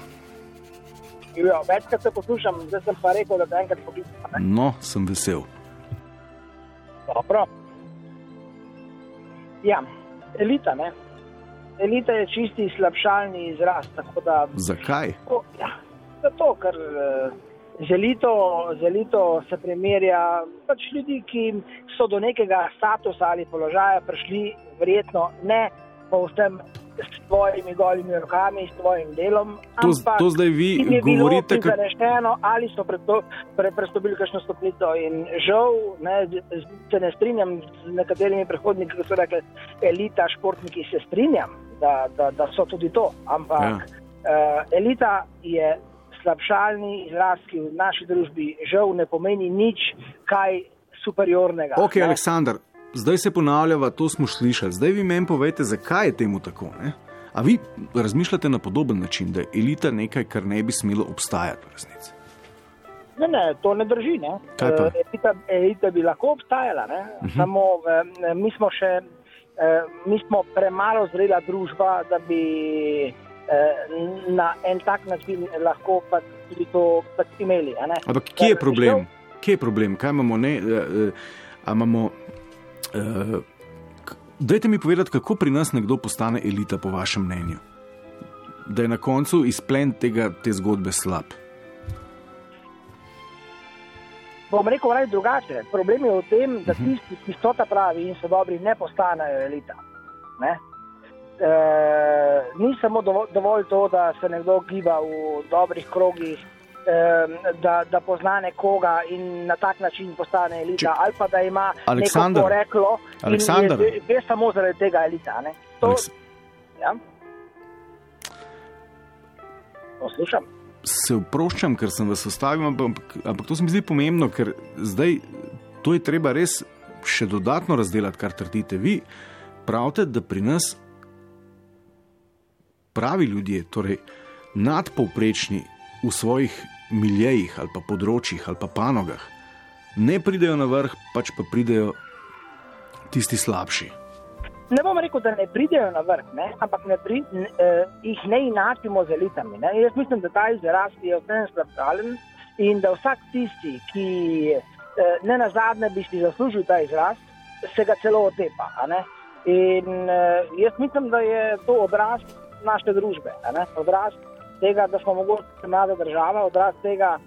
Živijo, večkrat se poslušam, zdaj sem pa rekel, da te enkrat poklicam. No, sem vesel. Dobro. Ja, elita, ne. Elita je čisti slabšalni izraz. tako Da, Zakaj? o, ja, zato, ker eh, z elito, z elito se primerja pač ljudi, ki so do nekega statusa ali položaja prišli, verjetno ne povsem s tvojimi golimi rokami, s tvojim delom. To, ampak to zdaj vi je govorite, kako. prizanešeno, ali so presto- pre, prestopili kakšno stopnico. In žal, ne, se ne strinjam z nekaterimi predhodniki, ki so rekli, elita, športniki, se strinjam, da, da, da so tudi to. Ampak ja. uh, elita je slabšalni izraz, ki v naši družbi žal ne pomeni nič kaj superiornega. Ok, ne. Aleksandr, zdaj se ponavljava, to smo slišali. Zdaj vi meni povejte, zakaj je temu tako. Ne? A vi razmišljate na podoben način, da je elita nekaj, kar ne bi smelo obstajati v resnici? Ne, ne, to ne drži. Ne. Eh, Elita, elita bi lahko obstajala, ne. Mhm. samo eh, mi smo še Eh, mi smo premalo zrela družba, da bi na en tak način lahko pač tudi to pač imeli. Ampak Da kje je problem? šel- Kje je problem? Kaj imamo? Ne, uh, uh, imamo uh, dajte mi povedati, kako pri nas nekdo postane elita, po vašem mnenju. Da je na koncu izplen tega, te zgodbe slab. Bom rekel raje drugače. Problem je v tem, da tisti, ki so ta pravi in so dobri, ne postanejo elita. Ne? E, ni samo dovolj, dovolj to, da se nekdo giba v dobrih krogih, e, da, da pozna nekoga in na tak način postane elita, Če- ali pa da ima Aleksandar, neko Aleksandar. in je, ve samo zaradi tega elita. Ne? To, Aleks- ja? Poslušam. Se oproščam, ker sem vas ustavil, ampak, ampak to se mi zdi pomembno, ker zdaj to je treba res še dodatno razdeliti, kar trdite vi. Pravite, da pri nas pravi ljudje, torej nadpovprečni v svojih miljejih ali pa področjih ali pa panogah, ne pridejo na vrh, pač pa pridejo tisti slabši. Ne bom rekel, da ne pridejo na vrh, ne? ampak ne pri, n, eh, jih ne inačimo z elitami. Ne? Jaz mislim, da ta izraz je vsem slabšalen in da vsak tisti, ki eh, ne na zadnje bi si zaslužil ta izraz, se ga celo otepa. ne. In eh, jaz mislim, da je to odraz naše družbe, odraz tega, da smo mogoče mlada država, odraz tega,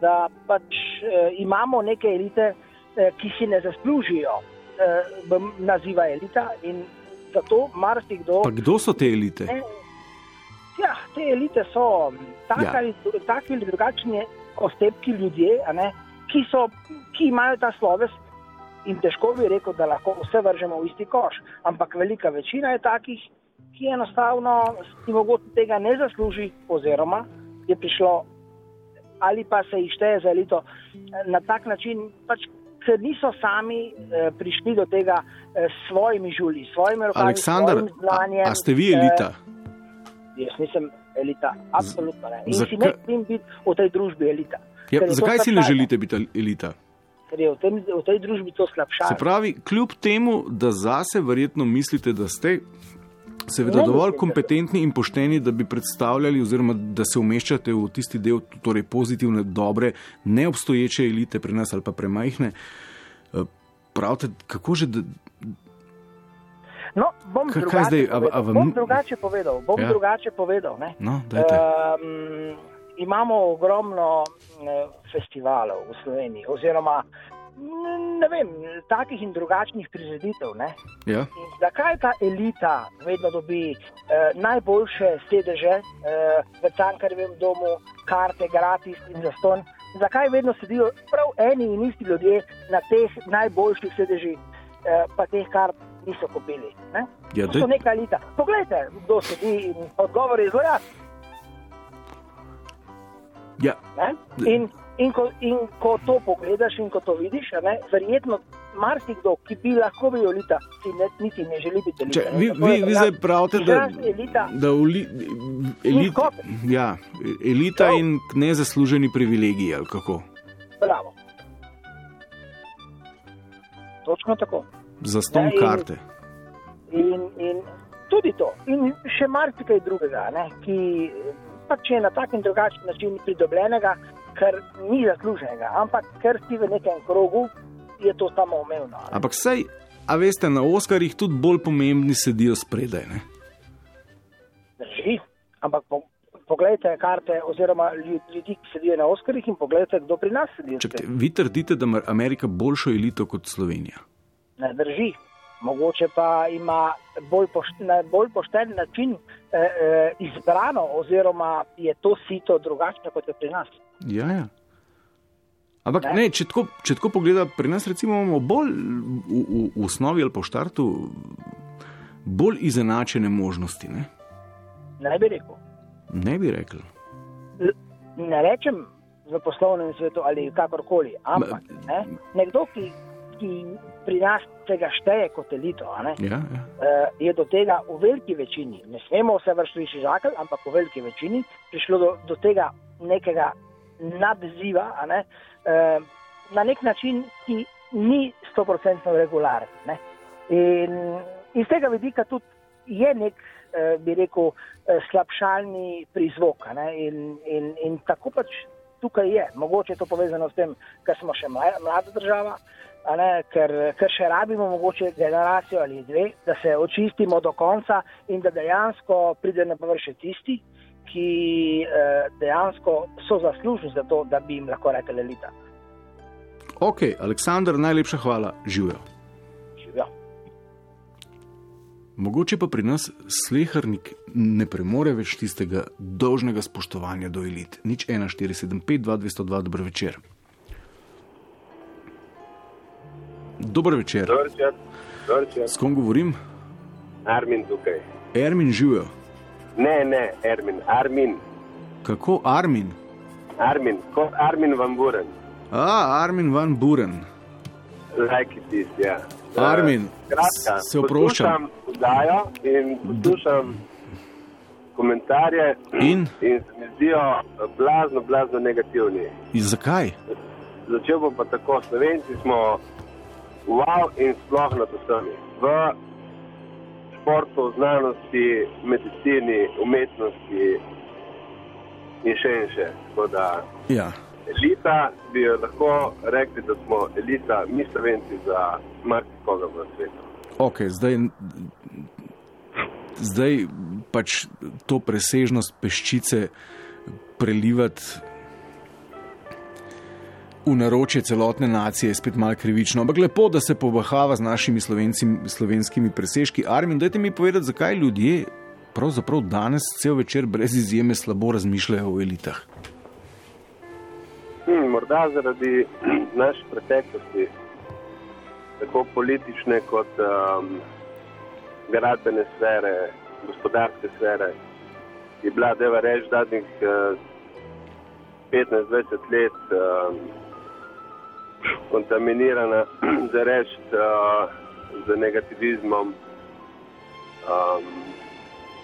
da pač eh, imamo neke elite, eh, ki si ne zaslužijo eh, naziva elita in zato marsikdo. Pa kdo so te elite? Ne, ja, te elite so taki Ja. ali taki ali drugačni ostepki ljudje, ne, ki, so, ki imajo ta sloves. In težko bi rekel, da lahko vse vržemo v isti koš, ampak velika večina je takih, ki enostavno si mogoče tega ne zasluži, oziroma je prišlo ali pa se jih šteje za elito na tak način, pač, ker niso sami eh, prišli do tega eh, s svojimi žulji, s svojimi rokami, Aleksandar, svojim znanjem. a, a ste vi elita? Eh, jaz nisem elita, absolutno ne. In Zakaj- si ne smem biti v tej družbi elita. Ja, zakaj si ne želite biti elita? Ker je v, tem, v tej družbi to slabše. Se pravi, kljub temu, da zase verjetno mislite, da ste seveda dovolj kompetentni in pošteni, da bi predstavljali, oziroma da se umeščate v tisti del, torej pozitivne, dobre, neobstoječe elite pri nas ali pa premajhne. eh, Pravite, kako že. Da, No, bom Kaj- drugače zdaj, a- a povedal. vam- Bom drugače povedal. Bom Ja. drugače povedal ne. no, dajte. Um, imamo ogromno eh, festivalov v Sloveniji, oziroma ne vem, takih in drugačnih prireditev. Ne? Ja. In zakaj ta elita vedno dobi eh, najboljše sedeže eh, v Cankarjevem domu, karte gratis in zaston? Zakaj vedno sedijo prav eni in isti ljudje na teh najboljših sedežih, eh, pa teh kart niso kupili? Ne? Ja, to so neka elita. Poglejte, kdo sedi in odgovor je zelo jasen. Ja. Ne? In, in, ko, in ko to pogledaš in ko to vidiš, ne, verjetno marsikdo, ki bi lahko bil elita, si ne, niti ne želi biti elita. Če, vi, vi, vi zdaj pravite, da, elita, da uli, elita, ja, elita in nezasluženi privilegiji, ali kako? bravo. Točno tako. Za ston Ja, karte. In, in tudi to, in še marsikaj drugega, ne, ki pač je na tak in drugačen način pridobljenega, ker ni zasluženega, ampak ker si v nekem krogu, je to samo ne. Ampak sej, a veste, na Oskarjih tudi bolj pomembni sedijo spredaj. Ne? Drži, ampak po, poglejte karte oziroma ljud- ljudi, ki sedijo na Oskarjih in poglejte, kdo pri nas sedi. Čakajte, vi trdite, da ima Amerika boljšo elito kot Slovenija. Ne drži. Mogoče pa ima bolj, poš, na bolj pošten način eh, eh, izbrano, oziroma je to sito drugačno kot je pri nas. Ja, ja. Ampak Ne. ne, če, tako, če tako pogleda, pri nas recimo imamo bolj v, v, v osnovi ali v štartu bolj izenačene možnosti. Ne, Ne bi rekel. ne bi rekel. Ne rečem v poslovnem svetu ali kakorkoli, ampak ne, nekdo, ki, ki pri nas tega šteje kot elito, Ja, ja. eh, je do tega v veliki večini, ne smemo vse vrsti šižakal, ampak v veliki večini prišlo do, do tega nekega nadziva, ne, eh, na nek način, ki ni 100% regularen. Ne. In iz tega vidika tudi je nek, eh, bi rekel, slabšalni prizvok. In, in, in tako pač tukaj je. Mogoče je to povezano s tem, ker smo še mla- mlada država, ne, ker, ker še rabimo mogoče generacijo ali dve, da se očistimo do konca in da dejansko pride na površje tisti, ki eh, dejansko so zaslužni za to, da bi jim lahko rekli elita. Ok, Aleksandr, najlepša hvala. Živijo. Mogoče pa pri nas slehrnik ne premore več tistega dolžnega spoštovanja do elit. Nič 1475, 2202, dober večer. Dober večer. Dober večer. Dober večer. S kom govorim? Armin tukaj. Ermin živijo. Ne, ne, Ermin, Armin. Kako Armin? Armin, kot Armin van Buren. A, Armin van Buren. Like it is, ja. Armin, Eh, Skratka, se oproščam. Oddajo in poslušam komentarje In? in se mi zdijo blazno, blazno negativni. In zakaj? Začel bom pa tako, Slovenci smo wow in sploh nad vsemi. V športu, znanosti, medicini, umetnosti in še in še. Tako da Ja. Elita bi jo lahko rekli, da smo elita, mi Slovenci za marsikoga v svetu. Ok, zdaj, zdaj pač to presežnost peščice prelivati v naročje celotne nacije je spet malo krivično. Ampak lepo, da se pobahava z našimi slovenci, slovenskimi presežki. Armin, dajte mi povedati, zakaj ljudje pravzaprav danes cel večer brez izjeme slabo razmišljajo o elitah. Morda zaradi naše preteklosti, tako politične kot um, gradbene sfere, gospodarske sfere, je bila, da reči, zadnjih uh, 15-20 let um, kontaminirana za reči uh, z negativizmom, um,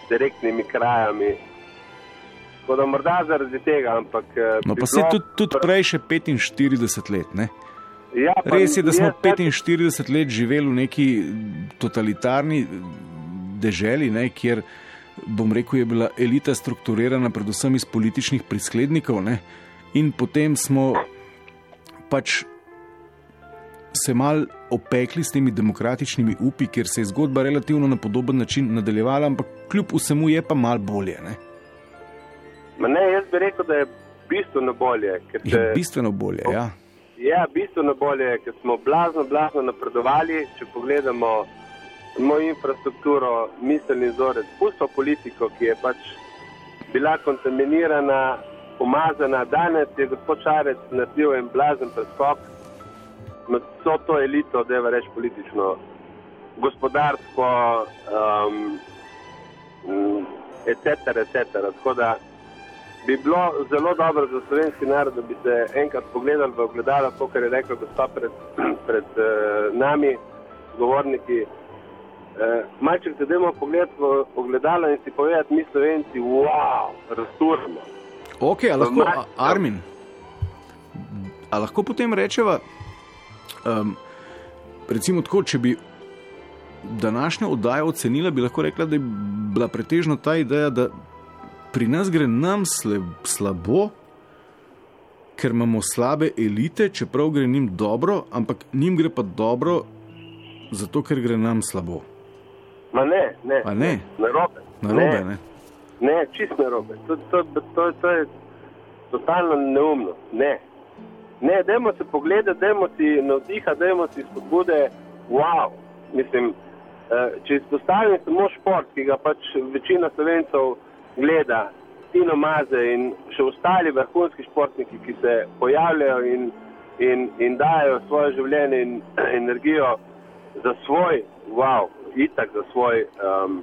direktnimi krajami. Tako da morda zaradi tega, ampak. eh, No, pa bilo- tudi, tudi prej še 45 let. Ne? Ja, Res je, da smo jaz 45 let živeli v neki totalitarni deželi, ne, kjer bom rekel, je bila elita strukturirana predvsem iz političnih prisklednikov, ne, in potem smo pač se mal opekli s temi demokratičnimi upi, ker se je zgodba relativno na podoben način nadaljevala, ampak kljub vsemu je pa mal bolje. Ne. Ma ne, jaz bi rekel, da je bistveno bolje. ker Je če- bistveno bolje, ja. Ja, bistveno bolje, ker smo blazno, blazno napredovali. Če pogledamo mojo infrastrukturo, miselni vzorec, pusto politiko, ki je pač bila kontaminirana, umazana. Danes je gospod Šarec naredil en blazen preskok med vso to elito, da je reč politično, gospodarsko, um, mm, etc. etc. Tako da bi bilo zelo dobro za slovenski narod, da bi se enkrat pogledali v ogledalo, to, kar je rekel gospod pred, pred uh, nami, govorniki. Uh, Majček, da dajmo pogledati v ogledalo in si povedati, mi slovenci, wow, razturimo. Ok, a lahko, a, Armin, a lahko potem rečeva, um, recimo tako, če bi današnjo oddajo ocenila, bi lahko rekla, da je bila pretežno ta ideja, da pri nas gre nam sle, slabo, ker imamo slabe elite, čeprav gre njim dobro, ampak njim gre pa dobro, zato ker gre nam slabo. Ma ne, ne. A ne? Narobe. Narobe, ne? Ne, čist narobe. To, to, to, to je totalno neumno. Ne. Ne, dajmo se pogledati, dajmo si navdiha, dajmo si spodbude. Wow. Mislim, eh, če izpostavim samo šport, ki ga pač večina slovencev gleda, Tino Maze in še ostali vrhunski športniki, ki se pojavljajo in, in, in dajo svoje življenje in energijo za svoj, wow, itak za svoj um,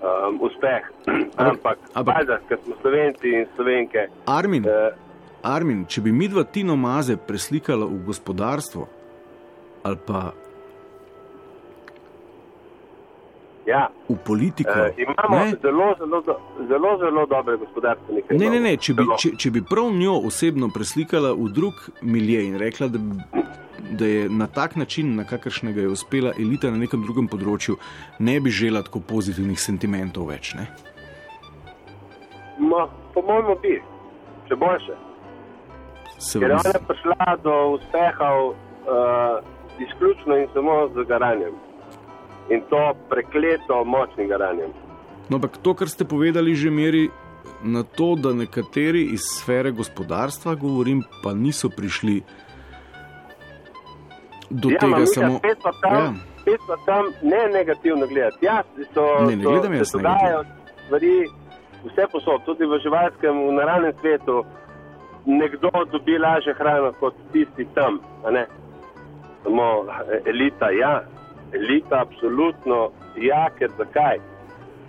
um, uspeh. Ampak, ampak ker smo slovenci in slovenke. Armin, eh, Armin, če bi mi dva Tino Maze preslikala v gospodarstvo ali pa Ja. v politiko. Uh, imamo ne? zelo, zelo, zelo, zelo dobre gospodarstvenike. Ne, ne, imamo. ne, če bi, če, če bi prav njo osebno preslikala v drug milje in rekla, da, da je na tak način, na kakršnega je uspela elita na nekem drugem področju, ne bi žela tako pozitivnih sentimentov več. Ne? Ma, po mojem bi, še boljše. Ker je ona zdi- prišla do uspehov uh, izključno in samo z garanjem. In to prekleto močnim garanjem. No, ampak to, kar ste povedali, že meri na to, da nekateri iz sfere gospodarstva, govorim, pa niso prišli do ja, tega samo. Spet pa tam, ja. spet pa tam ne negativno gledati. Ja, so, Ne, ne so- gledam jaz dogajajo stvari vse posod, tudi v živalskem, v naravnem svetu. Nekdo dobi lažje hrano kot tisti tam. Samo eh, elita, ja, elita, absolutno, ja, ker zakaj?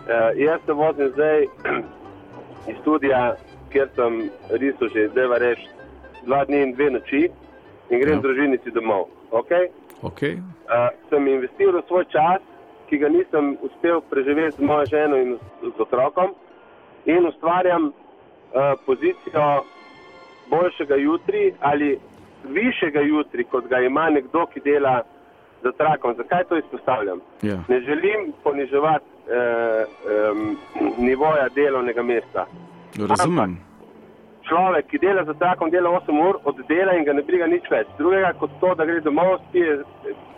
Uh, jaz se vozim zdaj iz studija, kjer sem risal že, zdaj reč, dva dni in dve noči in grem Ja. ja. družinici domov. Okay? Okay. Uh, sem investiral svoj čas, ki ga nisem uspel preživeti z mojo ženo in z, z otrokom, in ustvarjam uh, pozicijo boljšega jutri ali višjega jutri, kot ga ima nekdo, ki dela za trakom. Zakaj to izpostavljam? Ja. Ne želim poniževati eh, um, nivoja delovnega mesta. Razumem. Človek, ki dela za trakom, dela 8 ur, oddela in ga ne briga nič več. Drugega kot to, da gre domov, spije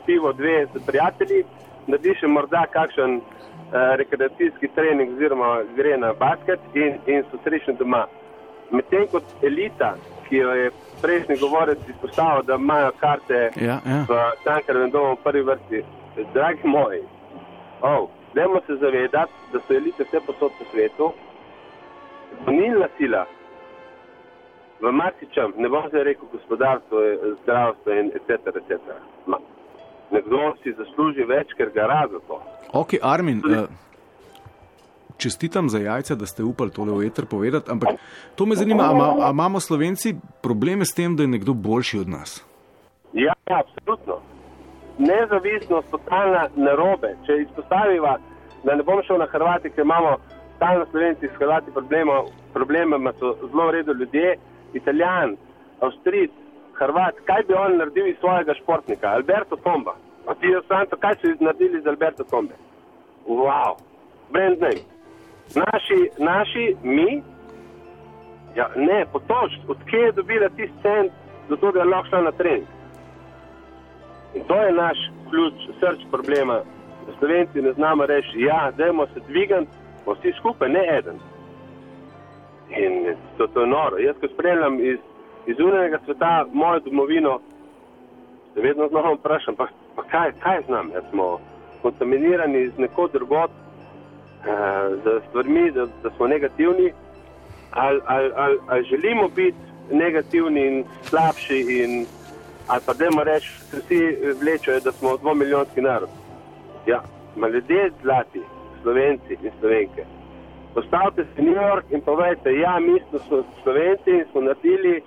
pivo dve z prijatelji, naredi še morda kakšen eh, rekreacijski trening oziroma gre na basket in, in so srečni doma. Medtem kot elita, ki jo je prejšnji govorec izpostavil, da imajo karte Ja, ja. v Cankarevem domu v prvi vrsti, dragi moji, oh, dajmo se zavedati, da so elite vse posod po svetu, gonilna sila v marsičem, ne bom zdaj rekel gospodarstvo, eh, zdravstvo in etc. etc. Ma, nekdo si zasluži več, ker ga razo to. Ok, Armin, uh, čestitam za jajca, da ste upali tole v eter povedati, ampak to me zanima, a, ma, a imamo slovenci probleme s tem, da je nekdo boljši od nas? Ja, ja, absolutno. Nezavisnost, totalna narobe. Če izpostaviva, da ne bom šel na Hrvati, ker imamo stalno slovenci s Hrvati problema, problema so zelo v redu ljudje, Italijan, Avstrijc, Hrvat, kaj bi on naredil iz svojega športnika, Alberto Tomba. A ti je santo, kaj so naredili z Alberto Tombe? Wow, brand name. Naši, naši, mi, ja, ne, potoč, odkje je dobila tisti cent, zato da je lahko šla na trening. In to je naš ključ, srč problema. Da Slovenci ne znamo reči, ja, dajmo se dvigati, pa vsi skupaj, ne eden. In to, to je noro. Jaz, ko spremljam iz, iz unega sveta mojo domovino, se vedno znova vprašam, pa, pa kaj, kaj znam, jaz smo kontaminirani z neko drugot, z stvarmi, da, da smo negativni, ali, ali, ali, ali želimo biti negativni in slabši in ali pa dajmo reči, da vsi vlečejo, da smo dvomilijonski narod. Ja, ma ljudje zlati, slovenci in slovenke. Postavite se v New York in povejte, ja, mi smo slovenci in smo naredili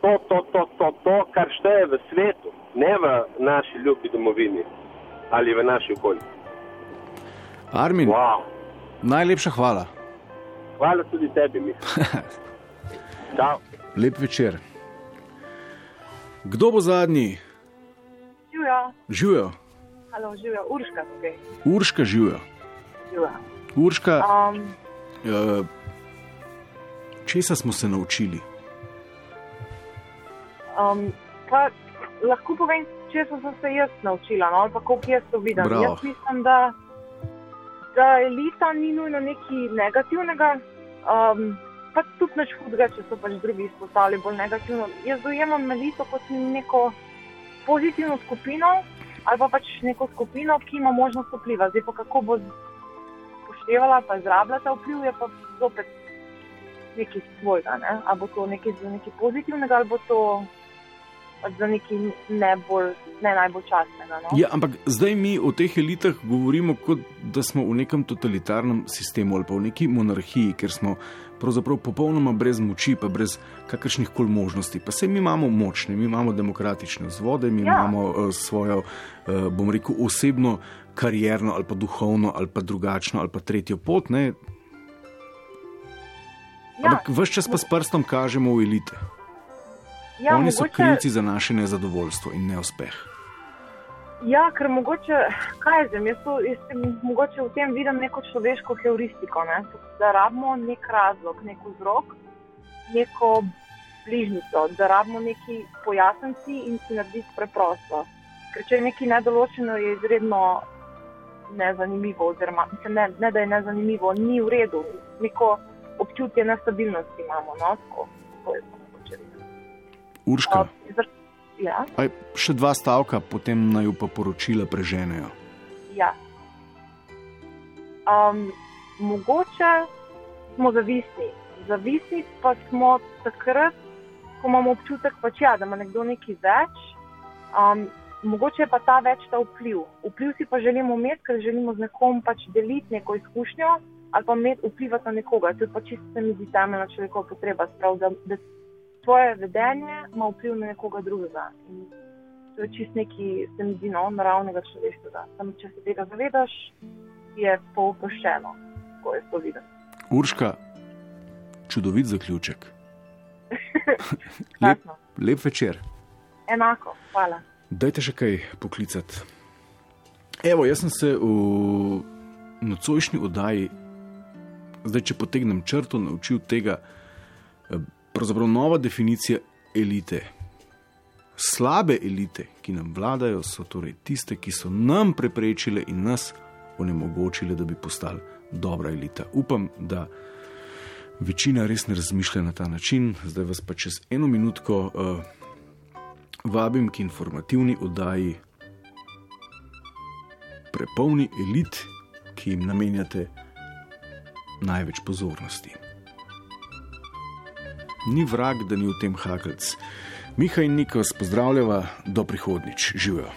to, to, to, to, to, kar šteje v svetu, ne v naši ljubi domovini ali v naši okolji. Armin, wow. najlepša hvala. Hvala tudi tebi. Lep večer. Kdo bo zadnji? Živijo, Živijo, halo, živijo, Urška tukaj. Urška živijo. Živijo. Urška, Um, uh, česa smo se naučili? um, pa lahko povem, če sem se jaz naučila, no, ali pa kako jaz to vidim. Bravo. Jaz mislim, da, da elita ni nujno nekaj negativnega, um, pa tudi nič hudega, če so pač drugi izpostavili bolj negativno. Jaz dojemam elito kot neko pozitivno skupino ali pa pač neko skupino, ki ima možnost vpliva. Zdaj pa kako bo upoštevala, pa izrabljala ta vpliv, je pa zopet nekaj svojega. Ne? Ali bo to nekaj, nekaj pozitivnega, ali bo to pač za nekaj ne, bolj, ne najbolj častnega. No? Ja, ampak zdaj mi o teh elitah govorimo, kot da smo v nekem totalitarnem sistemu ali pa v neki monarhiji, ker smo pravzaprav popolnoma brez moči, pa brez kakršnih koli možnosti. Pa se mi imamo močne, mi imamo demokratične vzvode, mi ja. imamo uh, svojo, uh, bom rekel, osebno, karjerno ali pa duhovno ali pa drugačno ali pa tretjo pot. Ne? Ja. Ampak vse čas pa s prstom kažemo v elite. Ja, Oni so mogoče- krivci za naše nezadovoljstvo in neuspeh. Ja, ker mogoče, kaj zdaj, jaz, to, jaz tem- mogoče v tem vidim neko človeško heuristiko, ne? da rabimo nek razlog, nek vzrok, neko bližnjico, da rabimo neki pojasniti in si narediti preprosto. Ker če je nekaj nedoločeno, je izredno nezanimivo, oziroma mislim, ne, ne da je nezanimivo, ni v redu, neko občutje nestabilnosti imamo. No? Tako, mogoče. Urška, Ja, aj, še dva stavka, potem naj pa poročila preženejo. ja. Um, mogoče smo zavisni. Zavisni pa smo takrat, ko imamo občutek, pač, ja, da ima nekdo nekaj več. Um, mogoče je pa ta več ta vpliv. Vpliv si pa želimo imeti, ker želimo z nekom pač deliti neko izkušnjo ali pa imeti vplivati na nekoga. To je pač čisto se mi zdi temeljna človekova potreba. Sprav, da, da tvoje vedenje ima vpliv na nekoga drugega. In to je čist neki, se mi zdi, no, naravnega človeštva. Samo če se tega zavedaš, je pooproščeno, ko je to videti. Urška, čudovit zaključek. lep, lep večer. Enako, hvala. Dajte še kaj poklicati. Evo, jaz sem se v nocojšnji oddaji, zdaj če potegnem črto, naučil tega, eh, pravzaprav nova definicija elite. Slabe elite, ki nam vladajo, so torej tiste, ki so nam preprečile in nas onemogočile, da bi postali dobra elita. Upam, da večina res ne razmišlja na ta način. Zdaj vas pa čez eno minutko uh, vabim k informativni oddaji prepolni elit, ki jim namenjate največ pozornosti. Ni vrag, da ni v tem hakelc. Miha in Nikos pozdravljava, do prihodnič, živijo.